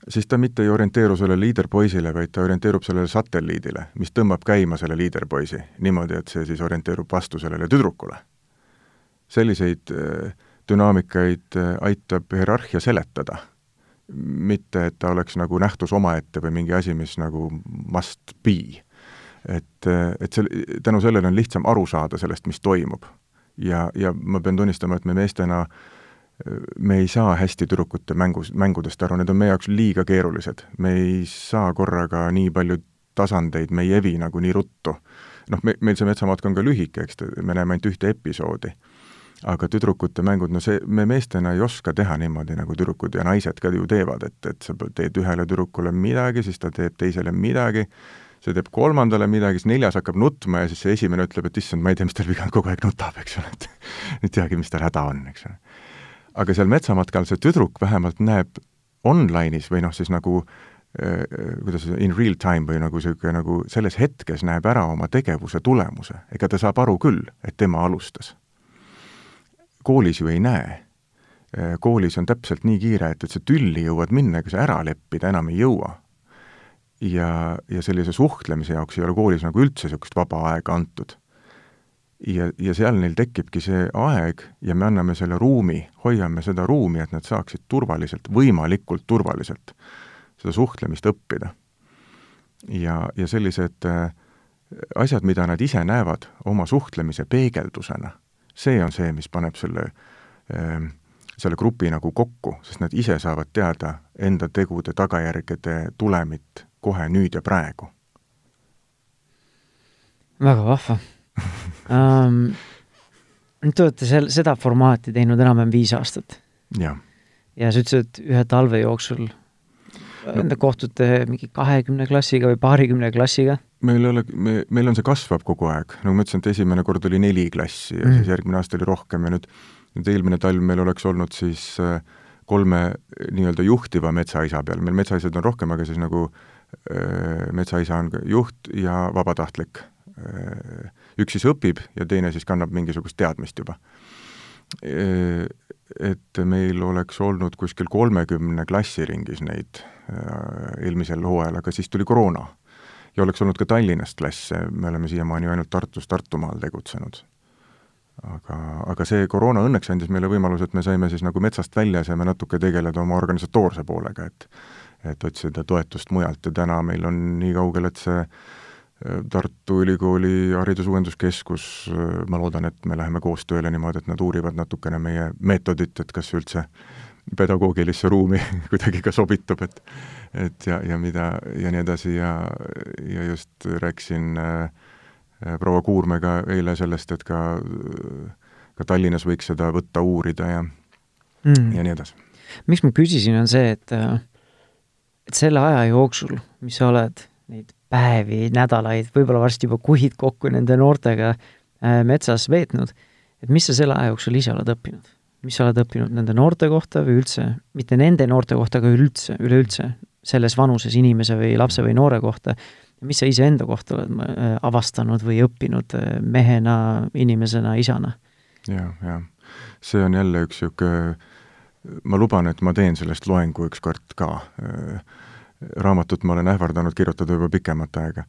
S2: siis ta mitte ei orienteeru sellele liiderpoisile, vaid ta orienteerub sellele satelliidile, mis tõmbab käima selle liiderpoisi niimoodi, et see siis orienteerub vastu sellele tüdrukule. selliseid dünaamikaid aitab hierarhia seletada mitte et ta oleks nagu nähtus omaette või mingi asi, mis nagu must be. et, et see, tänu sellele on lihtsam aru saada sellest, mis toimub. ja, ja ma pean tunnistama, et me meestena me ei saa hästi tüdrukute mängus, mängudest aru, need on meie jaoks liiga keerulised. me ei saa korraga nii palju tasandeid, me ei evi nagu nii ruttu. noh, me, meil see metsamatk on ka lühike, eks, me näeme ainult ühte episoodi aga tüdrukute mängud, no see, me meestena ei oska teha niimoodi, nagu tüdrukud ja naised ka ju teevad, et, et sa teed ühele tüdrukule midagi, siis ta teeb teisele midagi, see teeb kolmandale midagi, siis neljas hakkab nutma ja siis see esimene ütleb, et issand, ma ei tea, mis tal viga on, kogu aeg nutab, eks ole, et ei teagi, mis tal häda on, eks ole. aga seal metsamatkal see tüdruk vähemalt näeb online'is või noh, siis nagu äh, kuidas in real time või nagu niisugune nagu selles hetkes näeb ära oma tegevuse tulemuse, ega ta saab aru küll, et tema alustas koolis ju ei näe. Äh, koolis on täpselt nii kiire, et, et sa tülli jõuad minna, ega sa ära leppida enam ei jõua. ja, ja sellise suhtlemise jaoks ei ole koolis nagu üldse niisugust vaba aega antud. ja, ja seal neil tekibki see aeg ja me anname selle ruumi, hoiame seda ruumi, et nad saaksid turvaliselt, võimalikult turvaliselt seda suhtlemist õppida. ja, ja sellised äh, asjad, mida nad ise näevad oma suhtlemise peegeldusena see on see, mis paneb selle, ehm, selle grupi nagu kokku, sest nad ise saavad teada enda tegude tagajärgede tulemit kohe nüüd ja praegu.
S1: väga vahva um,. te olete sel-, seda formaati teinud enam-vähem viis aastat.
S2: ja
S1: sa ütlesid, et ühe talve jooksul no. kohtute mingi kahekümne klassiga või paarikümne klassiga
S2: meil ei ole, me, meil on see kasvab kogu aeg, nagu ma ütlesin, et esimene kord oli neli klassi ja mm. siis järgmine aasta oli rohkem ja nüüd, nüüd eelmine talv meil oleks olnud siis äh, kolme nii-öelda juhtiva metsaisa peal, meil metsaisaid on rohkem, aga siis nagu äh, metsaisa on juht ja vabatahtlik äh,. üks siis õpib ja teine siis kannab mingisugust teadmist juba äh,. Et meil oleks olnud kuskil kolmekümne klassi ringis neid äh, eelmisel hooajal, aga siis tuli koroona ja oleks olnud ka Tallinnast klasse, me oleme siiamaani ainult Tartus, Tartumaal tegutsenud. aga, aga see koroona õnneks andis meile võimaluse, et me saime siis nagu metsast välja, saime natuke tegeleda oma organisatoorse poolega, et et otsida toetust mujalt ja täna meil on nii kaugel, et see äh, Tartu Ülikooli Haridusuuenduskeskus, äh, ma loodan, et me läheme koostööle niimoodi, et nad uurivad natukene meie meetodit, et kas üldse pedagoogilisse ruumi kuidagi ka sobitub, et et ja, ja mida ja nii edasi ja, ja just rääkisin äh, proua Kuurmega eile sellest, et ka, ka Tallinnas võiks seda võtta, uurida ja mm., ja nii edasi.
S1: miks ma küsisin, on see, et et selle aja jooksul, mis sa oled neid päevi, nädalaid, võib-olla varsti juba kuid kokku nende noortega äh, metsas veetnud, et mis sa selle aja jooksul ise oled õppinud? Mis sa oled õppinud nende noorte kohta või üldse, mitte nende noorte kohta, aga üleüldse, üleüldse selles vanuses inimese või lapse või noore kohta, mis sa iseenda kohta oled äh, avastanud või õppinud äh, mehena, inimesena, isana
S2: ja,? jah, jah. see on jälle üks niisugune, ma luban, et ma teen sellest loengu ükskord ka. Äh, raamatut ma olen ähvardanud kirjutada juba pikemat aega.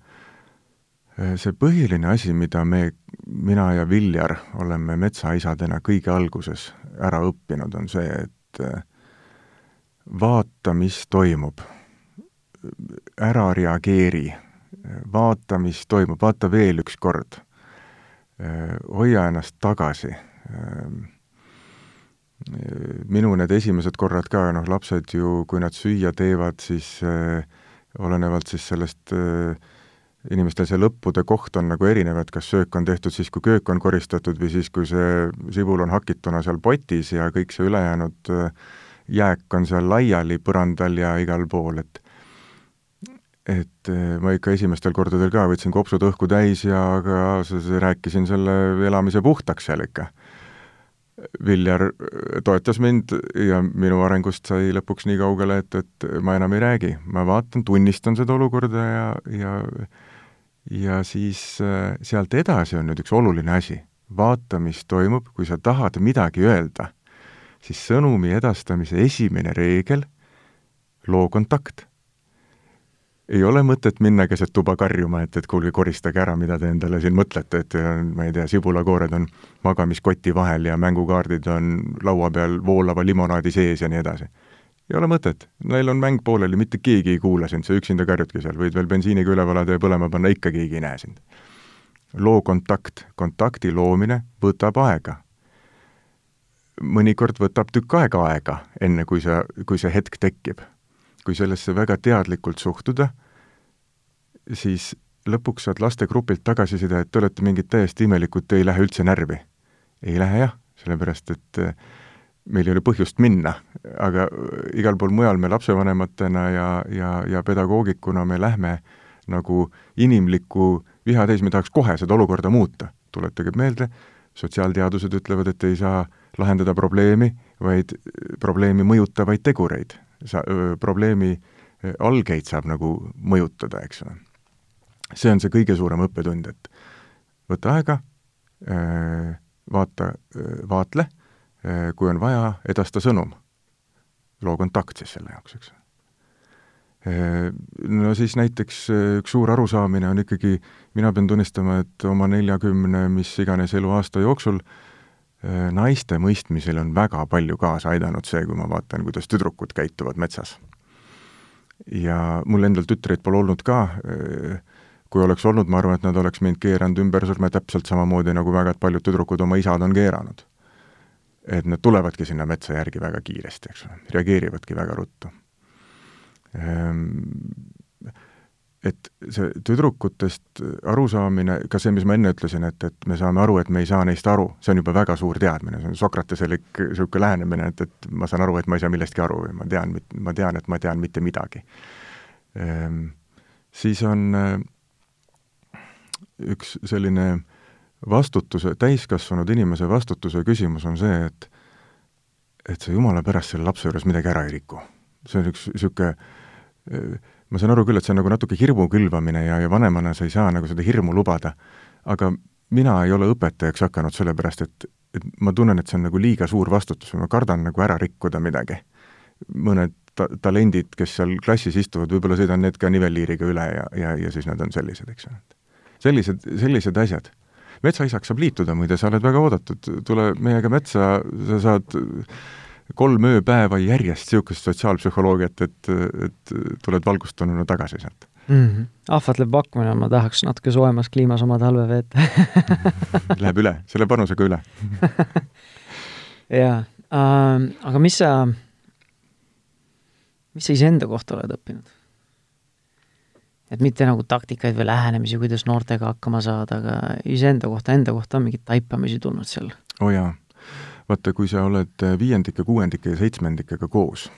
S2: See põhiline asi, mida me, mina ja Viljar oleme metsaisadena kõige alguses ära õppinud, on see, et vaata, mis toimub ära reageeri, vaata, mis toimub, vaata veel üks kord. hoia ennast tagasi. minu need esimesed korrad ka, noh, lapsed ju, kui nad süüa teevad, siis äh, olenevalt siis sellest äh, inimestel see lõppude koht on nagu erinev, et kas söök on tehtud siis, kui köök on koristatud või siis, kui see sibul on hakituna seal potis ja kõik see ülejäänud jääk on seal laiali põrandal ja igal pool, et et eh, ma ikka esimestel kordadel ka võtsin kopsud õhku täis ja ka rääkisin selle elamise puhtaks seal ikka. Viljar toetas mind ja minu arengust sai lõpuks nii kaugele, et, et ma enam ei räägi, ma vaatan, tunnistan seda olukorda ja, ja ja siis sealt edasi on nüüd üks oluline asi. vaata, mis toimub, kui sa tahad midagi öelda, siis sõnumi edastamise esimene reegel, loo kontakt ei ole mõtet minna keset tuba karjuma, et, et kuulge, koristage ära, mida te endale siin mõtlete, et ma ei tea, sibulakoored on magamiskoti vahel ja mängukaardid on laua peal voolava limonaadi sees ja nii edasi. Ei ole mõtet, neil on mäng pooleli, mitte keegi ei kuula sind, sa üksinda karjudki seal, võid veel bensiiniga üle valada ja põlema panna, ikka keegi ei näe sind. loo kontakt, kontakti loomine võtab aega. mõnikord võtab tükk aega aega, enne kui sa, kui see hetk tekib kui sellesse väga teadlikult suhtuda, siis lõpuks saad lastegrupilt tagasiside, et te olete mingid täiesti imelikud, te ei lähe üldse närvi. ei lähe jah, sellepärast et äh, meil ei ole põhjust minna, aga igal pool mujal me lapsevanematena ja, ja, ja pedagoogikuna me lähme nagu inimliku viha täis, me tahaks kohe seda olukorda muuta. tuletage meelde, sotsiaalteadused ütlevad, et ei saa lahendada probleemi, vaid probleemi mõjutavaid tegureid sa-, probleemi algeid saab nagu mõjutada, eks ole. see on see kõige suurem õppetund, et võta aega, vaata, vaatle, kui on vaja, edasta sõnum. loo kontakt siis selle jaoks, eks. No siis näiteks üks suur arusaamine on ikkagi, mina pean tunnistama, et oma neljakümne mis iganes eluaasta jooksul äh, Äh, naiste mõistmisel on väga palju kaasa aidanud see, kui ma vaatan, kuidas tüdrukud käituvad metsas. ja mul endal tütreid pole olnud ka, äh, kui oleks olnud, ma arvan, et nad oleks mind keeranud ümbersurme täpselt samamoodi, nagu väga paljud tüdrukud oma isad on keeranud. Et nad tulevadki sinna metsa järgi väga kiiresti, eks ole, reageerivadki väga ruttu ehm, et see tüdrukutest arusaamine, ka see, mis ma enne ütlesin, et, et me saame aru, et me ei saa neist aru, see on juba väga suur teadmine, see on Sokrateselik niisugune lähenemine, et, et ma saan aru, et ma ei saa millestki aru või ma tean, ma tean, et ma tean mitte midagi ehm,. Siis on äh, üks selline vastutuse, täiskasvanud inimese vastutuse küsimus on see, et et sa jumala pärast selle lapse juures midagi ära ei riku. see on üks niisugune ma saan aru küll, et see on nagu natuke hirmu külvamine ja, ja vanemana sa ei saa nagu seda hirmu lubada, aga mina ei ole õpetajaks hakanud sellepärast, et, et ma tunnen, et see on nagu liiga suur vastutus või ma kardan nagu ära rikkuda midagi. mõned ta-, talendid, kes seal klassis istuvad, võib-olla sõidan need ka nivelliiriga üle ja, ja, ja siis nad on sellised, eks ole. sellised, sellised asjad. Metsaisaks saab liituda, muide, sa oled väga oodatud, tule meiega metsa, sa saad kolm ööpäeva järjest niisugust sotsiaalpsühholoogiat, et, et tuled valgustununa tagasi sealt
S1: mm. -hmm. ahvatleb pakkumine, ma tahaks natuke soojemas kliimas oma talve veeta
S2: Läheb üle, selle panusega üle
S1: jaa äh,, aga mis sa, mis sa iseenda kohta oled õppinud? Et mitte nagu taktikaid või lähenemisi, kuidas noortega hakkama saada, aga iseenda kohta, enda kohta on mingeid taipamisi tulnud seal?
S2: oo oh jaa vaata, kui sa oled viiendike, kuuendike ja seitsmendikega koos,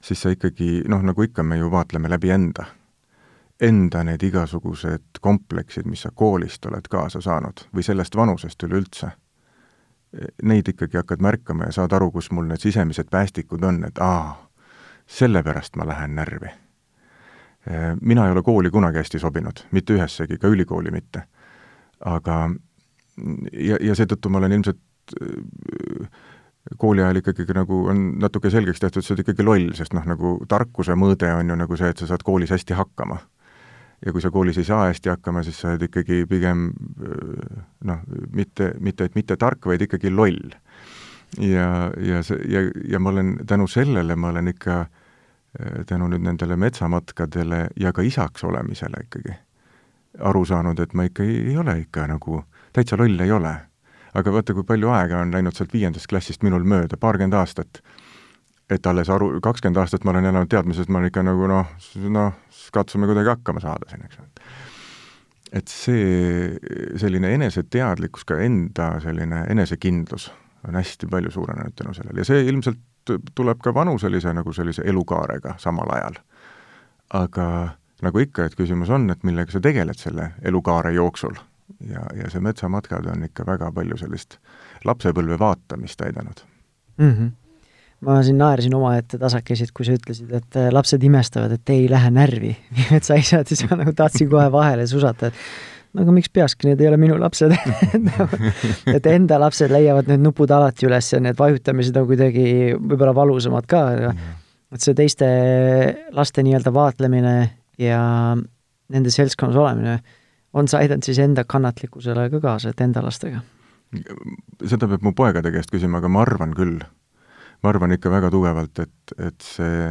S2: siis sa ikkagi, noh, nagu ikka, me ju vaatleme läbi enda. Enda need igasugused kompleksid, mis sa koolist oled kaasa saanud või sellest vanusest üleüldse, neid ikkagi hakkad märkama ja saad aru, kus mul need sisemised päästikud on, et aa, sellepärast ma lähen närvi. Mina ei ole kooli kunagi hästi sobinud, mitte ühessegi, ka ülikooli mitte. aga ja, ja seetõttu ma olen ilmselt kooli ajal ikkagi nagu on natuke selgeks tehtud, sa oled ikkagi loll, sest noh, nagu tarkuse mõõde on ju nagu see, et sa saad koolis hästi hakkama. ja kui sa koolis ei saa hästi hakkama, siis sa oled ikkagi pigem noh, mitte, mitte, et mitte tark, vaid ikkagi loll. ja, ja see, ja, ja ma olen tänu sellele, ma olen ikka äh, tänu nüüd nendele metsamatkadele ja ka isaks olemisele ikkagi aru saanud, et ma ikka ei, ei ole ikka nagu, täitsa loll ei ole aga vaata, kui palju aega on läinud sealt viiendast klassist minul mööda, paarkümmend aastat. et alles aru, kakskümmend aastat ma olen elanud teadmises, ma olen ikka nagu noh, noh, katsume kuidagi hakkama saada siin, eks ole. et see, selline eneseteadlikkus, ka enda selline enesekindlus on hästi palju suurenenud tänu sellele ja see ilmselt tuleb ka vanuselise nagu sellise elukaarega samal ajal. aga nagu ikka, et küsimus on, et millega sa tegeled selle elukaare jooksul ja, ja see metsamatkad on ikka väga palju sellist lapsepõlve vaatamist täidanud
S1: mm. -hmm. ma siin naersin omaette tasakesi, et kui sa ütlesid, et äh, lapsed imestavad, et ei lähe närvi metsaisad, siis ma nagu tahtsin kohe vahele susata, et aga miks peakski, need ei ole minu lapsed et enda lapsed leiavad need nupud alati üles ja need vajutamised on kuidagi võib-olla valusamad ka, et see teiste laste nii-öelda vaatlemine ja nende seltskonnas olemine, on see aidanud siis enda kannatlikkusele ka kaasa, et enda lastega?
S2: seda peab mu poegade käest küsima, aga ma arvan küll. ma arvan ikka väga tugevalt, et, et see,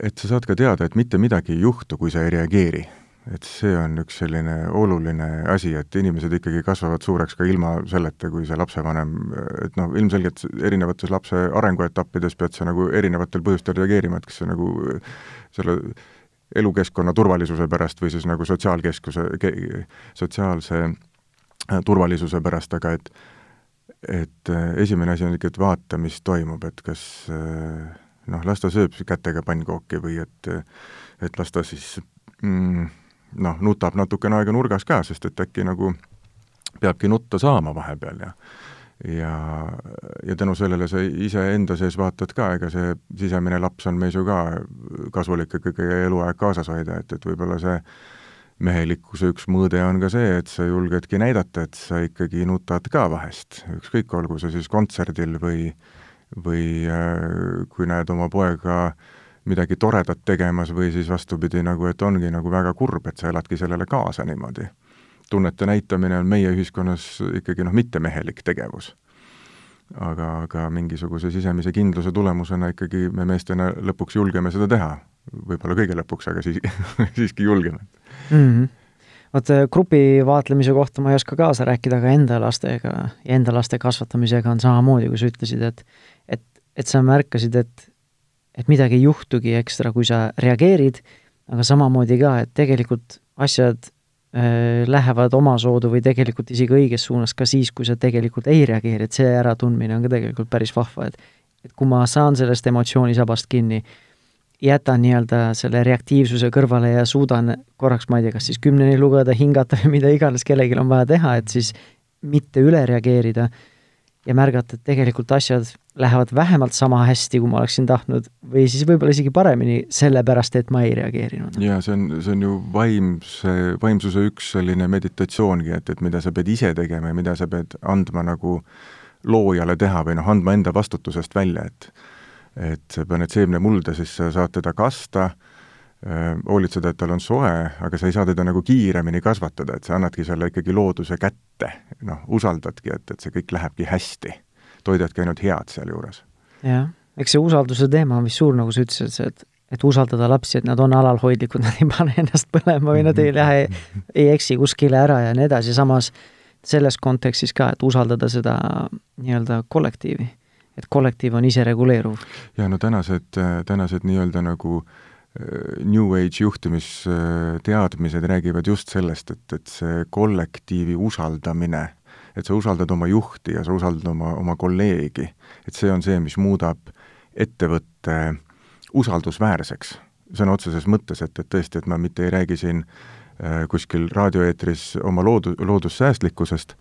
S2: et sa saad ka teada, et mitte midagi ei juhtu, kui sa ei reageeri et see on üks selline oluline asi, et inimesed ikkagi kasvavad suureks ka ilma selleta, kui see lapsevanem, et noh, ilmselgelt erinevates lapse arenguetappides pead sa nagu erinevatel põhjustel reageerima, et kas see nagu selle elukeskkonna turvalisuse pärast või siis nagu sotsiaalkeskuse, sotsiaalse äh, turvalisuse pärast, aga et et äh, esimene asi on ikka, et vaata, mis toimub, et kas äh, noh, las ta sööb kätega pannkooki või et et las ta siis mm, noh, nutab natukene aega nurgas ka, sest et äkki nagu peabki nutta saama vahepeal ja ja, ja tänu sellele sa iseenda sees vaatad ka, ega see sisemine laps on meis ju ka kasulik ikkagi eluaeg kaasas hoida, et, et võib-olla see mehelikkuse üks mõõde on ka see, et sa julgedki näidata, et sa ikkagi nutad ka vahest, ükskõik, olgu see siis kontserdil või või äh, kui näed oma poega äh, midagi toredat tegemas või siis vastupidi, nagu et ongi nagu väga kurb, et sa eladki sellele kaasa niimoodi. tunnete näitamine on meie ühiskonnas ikkagi noh, mittemehelik tegevus. aga, aga mingisuguse sisemise kindluse tulemusena ikkagi me meestena lõpuks julgeme seda teha. võib-olla kõige lõpuks, aga siis siiski julgeme
S1: mm. -hmm vot grupi vaatlemise kohta ma ei oska kaasa rääkida, aga enda lastega ja enda laste kasvatamisega on samamoodi, kui sa ütlesid, et et, et sa märkasid, et et midagi ei juhtugi ekstra, kui sa reageerid, aga samamoodi ka, et tegelikult asjad äh, lähevad omasoodu või tegelikult isegi õiges suunas ka siis, kui sa tegelikult ei reageeri, et see äratundmine on ka tegelikult päris vahva, et et kui ma saan sellest emotsioonisabast kinni, jätan nii-öelda selle reaktiivsuse kõrvale ja suudan korraks, ma ei tea, kas siis kümneni lugeda, hingata või mida iganes kellelgi on vaja teha, et siis mitte üle reageerida ja märgata, et tegelikult asjad lähevad vähemalt sama hästi, kui ma oleksin tahtnud, või siis võib-olla isegi paremini, sellepärast et ma ei reageerinud.
S2: jaa, see on, see on ju vaimse, vaimsuse üks selline meditatsioongi, et, et mida sa pead ise tegema ja mida sa pead andma nagu loojale teha või noh, andma enda vastutusest välja, et et sa paned seemne mulda, siis sa saad teda kasta äh,, hoolitseda, et tal on soe, aga sa ei saa teda nagu kiiremini kasvatada, et sa annadki selle ikkagi looduse kätte, noh, usaldadki, et, et see kõik lähebki hästi. toidadki ainult head sealjuures.
S1: jah, eks see usalduse teema on vist suur, nagu sa ütlesid, see, et et usaldada lapsi, et nad on alalhoidlikud, nad ei pane ennast põlema või nad ei lähe, ei eksi kuskile ära ja nii edasi, samas selles kontekstis ka, et usaldada seda nii-öelda kollektiivi. et kollektiiv on isereguleeruv.
S2: ja no tänased, tänased nii-öelda nagu äh, New Age juhtimisteadmised räägivad just sellest, et, et see kollektiivi usaldamine, et sa usaldad oma juhti ja sa usaldad oma, oma kolleegi, et see on see, mis muudab ettevõtte usaldusväärseks. sõna otseses mõttes, et, et tõesti, et ma mitte ei räägi siin äh, kuskil raadioeetris oma loodu-, loodussäästlikkusest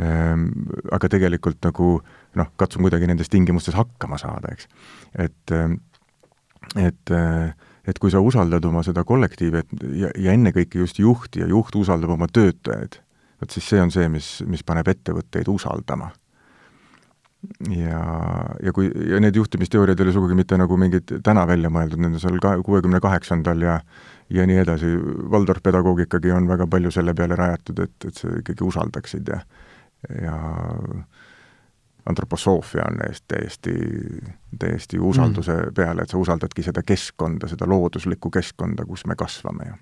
S2: ähm,, aga tegelikult nagu noh, katsun kuidagi nendes tingimustes hakkama saada, eks. et, äh, et äh, et kui sa usaldad oma seda kollektiivi, et ja, ja ennekõike just juhti ja juht usaldab oma töötajaid, vot siis see on see, mis, mis paneb ettevõtteid usaldama. ja, ja kui, ja need juhtimisteooriad ei ole sugugi mitte nagu mingid täna välja mõeldud, need on seal ka kuuekümne kaheksandal ja ja nii edasi, Waldorf pedagoogikagi on väga palju selle peale rajatud, et, et sa ikkagi usaldaksid ja ja antroposoofia on täiesti, täiesti, usalduse mm. peale, et sa usaldadki seda keskkonda, seda looduslikku keskkonda, kus me kasvame ja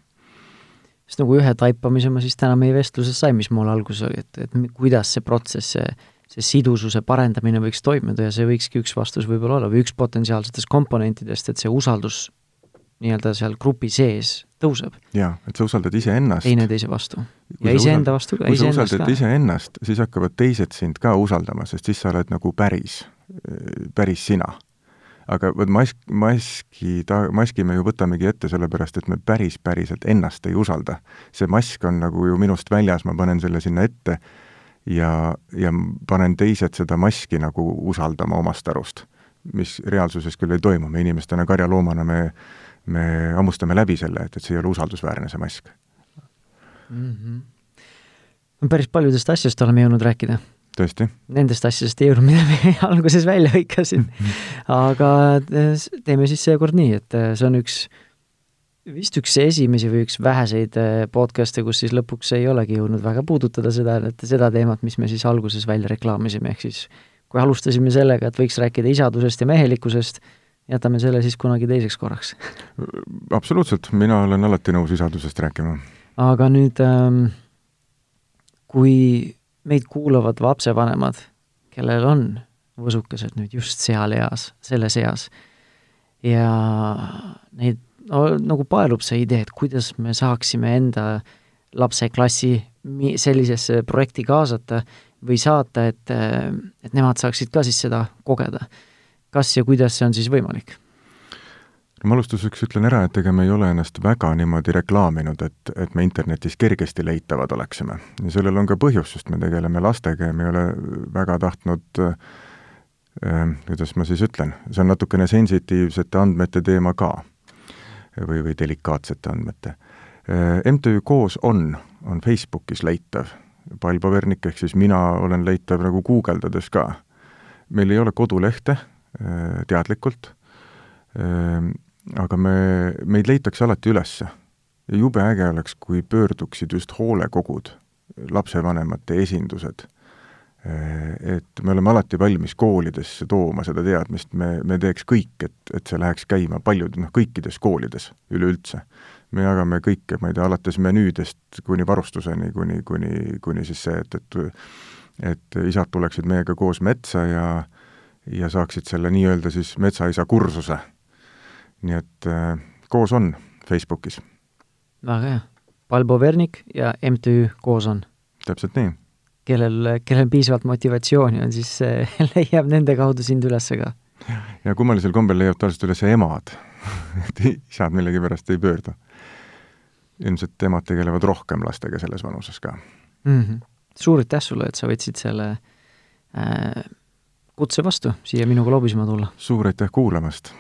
S1: sest nagu ühe taipamise ma siis täna meie vestluses sain, mis mul alguses oli, et, et kuidas see protsess, see, see sidususe parendamine võiks toimuda ja see võikski üks vastus võib-olla olla või üks potentsiaalsetest komponentidest, et see usaldus nii-öelda seal grupi sees tõuseb.
S2: jaa, et sa usaldad iseennast.
S1: teineteise vastu. ja iseenda vastu
S2: ka. kui sa usaldad iseennast, siis hakkavad teised sind ka usaldama, sest siis sa oled nagu päris, päris sina. aga vot mask, maski, ta, maski me ju võtamegi ette sellepärast, et me päris, päriselt ennast ei usalda. see mask on nagu ju minust väljas, ma panen selle sinna ette ja, ja panen teised seda maski nagu usaldama omast arust, mis reaalsuses küll ei toimu, me inimestena, karjaloomana me, me hammustame läbi selle, et, et see ei ole usaldusväärne, see mask
S1: mm. -hmm. päris paljudest asjast oleme jõudnud rääkida
S2: tõesti.
S1: Nendest asjadest ei jõudnud, mida me alguses välja hõikasin. aga teeme siis seekord nii, et see on üks, vist üks esimesi või üks väheseid eh, podcast'e, kus siis lõpuks ei olegi jõudnud väga puudutada seda, et seda teemat, mis me siis alguses välja reklaamisime, ehk siis kui alustasime sellega, et võiks rääkida isadusest ja mehelikkusest, jätame selle siis kunagi teiseks korraks
S2: absoluutselt, mina olen alati nõus isadusest rääkima.
S1: aga nüüd ähm, kui meid kuulavad lapsevanemad, kellel on võsukesed nüüd just seal eas, selles eas, ja neid no, nagu paelub see idee, et kuidas me saaksime enda lapse klassi sellisesse projekti kaasata või saata, et, et nemad saaksid ka siis seda kogeda. Kas ja kuidas see on siis võimalik?
S2: ma alustuseks ütlen ära, et ega me ei ole ennast väga niimoodi reklaaminud, et, et me internetis kergesti leitavad oleksime. ja sellel on ka põhjus, sest me tegeleme lastega ja me ei ole väga tahtnud äh, kuidas ma siis ütlen, see on natukene sensitiivsete andmete teema ka või, või delikaatsete andmete. Äh, MTÜ Koos on, on Facebookis leitav, Pail Pavernik, ehk siis mina olen leitav nagu guugeldades ka. meil ei ole kodulehte teadlikult äh, aga me, meid leitakse alati üles. ja jube äge oleks, kui pöörduksid just hoolekogud, lapsevanemate esindused. Et me oleme alati valmis koolidesse tooma seda teadmist, me, me teeks kõik, et, et see läheks käima paljud, noh, kõikides koolides üleüldse. me jagame kõike, ma ei tea, alates menüüdest kuni varustuseni, kuni, kuni, kuni siis see, et, et et isad tuleksid meiega koos metsa ja ja saaksid selle nii-öelda siis metsaisa kursuse nii et äh, koos on Facebookis.
S1: väga hea. Balbo Vernik ja MTÜ Koos on.
S2: täpselt nii.
S1: kellel, kellel piisavalt motivatsiooni on, siis äh, leiab nende kaudu sind üles ka.
S2: ja kummalisel kombel leiab tavaliselt üles emad et isad millegipärast ei pöördu. ilmselt emad tegelevad rohkem lastega selles vanuses ka
S1: mm. -hmm. suur aitäh sulle, et sa võtsid selle äh, kutse vastu siia minuga lobisema tulla.
S2: suur aitäh kuulamast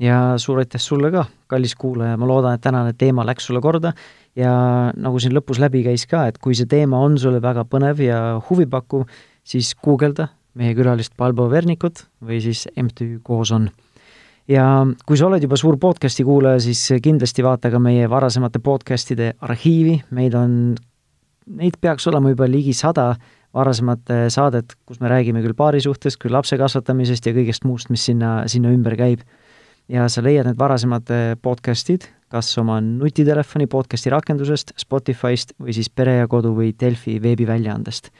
S1: ja suur aitäh sulle ka, kallis kuulaja, ma loodan, et tänane teema läks sulle korda ja nagu siin lõpus läbi käis ka, et kui see teema on sulle väga põnev ja huvipakkuv, siis guugelda meie külalist Balbo Vernikut või siis MTÜ Koos on. ja kui sa oled juba suur podcasti kuulaja, siis kindlasti vaata ka meie varasemate podcastide arhiivi, meid on, neid peaks olema juba ligi sada varasemat saadet, kus me räägime küll paari suhtest, küll lapse kasvatamisest ja kõigest muust, mis sinna, sinna ümber käib ja sa leiad need varasemad eh, podcastid kas oma nutitelefoni podcasti rakendusest, Spotify'st või siis Pere ja Kodu või Delfi veebiväljaandest.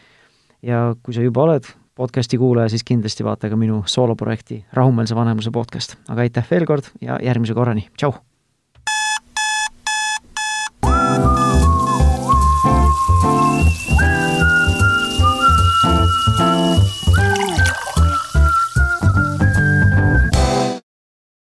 S1: ja kui sa juba oled podcasti kuulaja, siis kindlasti vaata ka minu sooloprojekti Rahumeelse vanemluse podcast. aga aitäh veel kord ja järgmise korrani, tšau!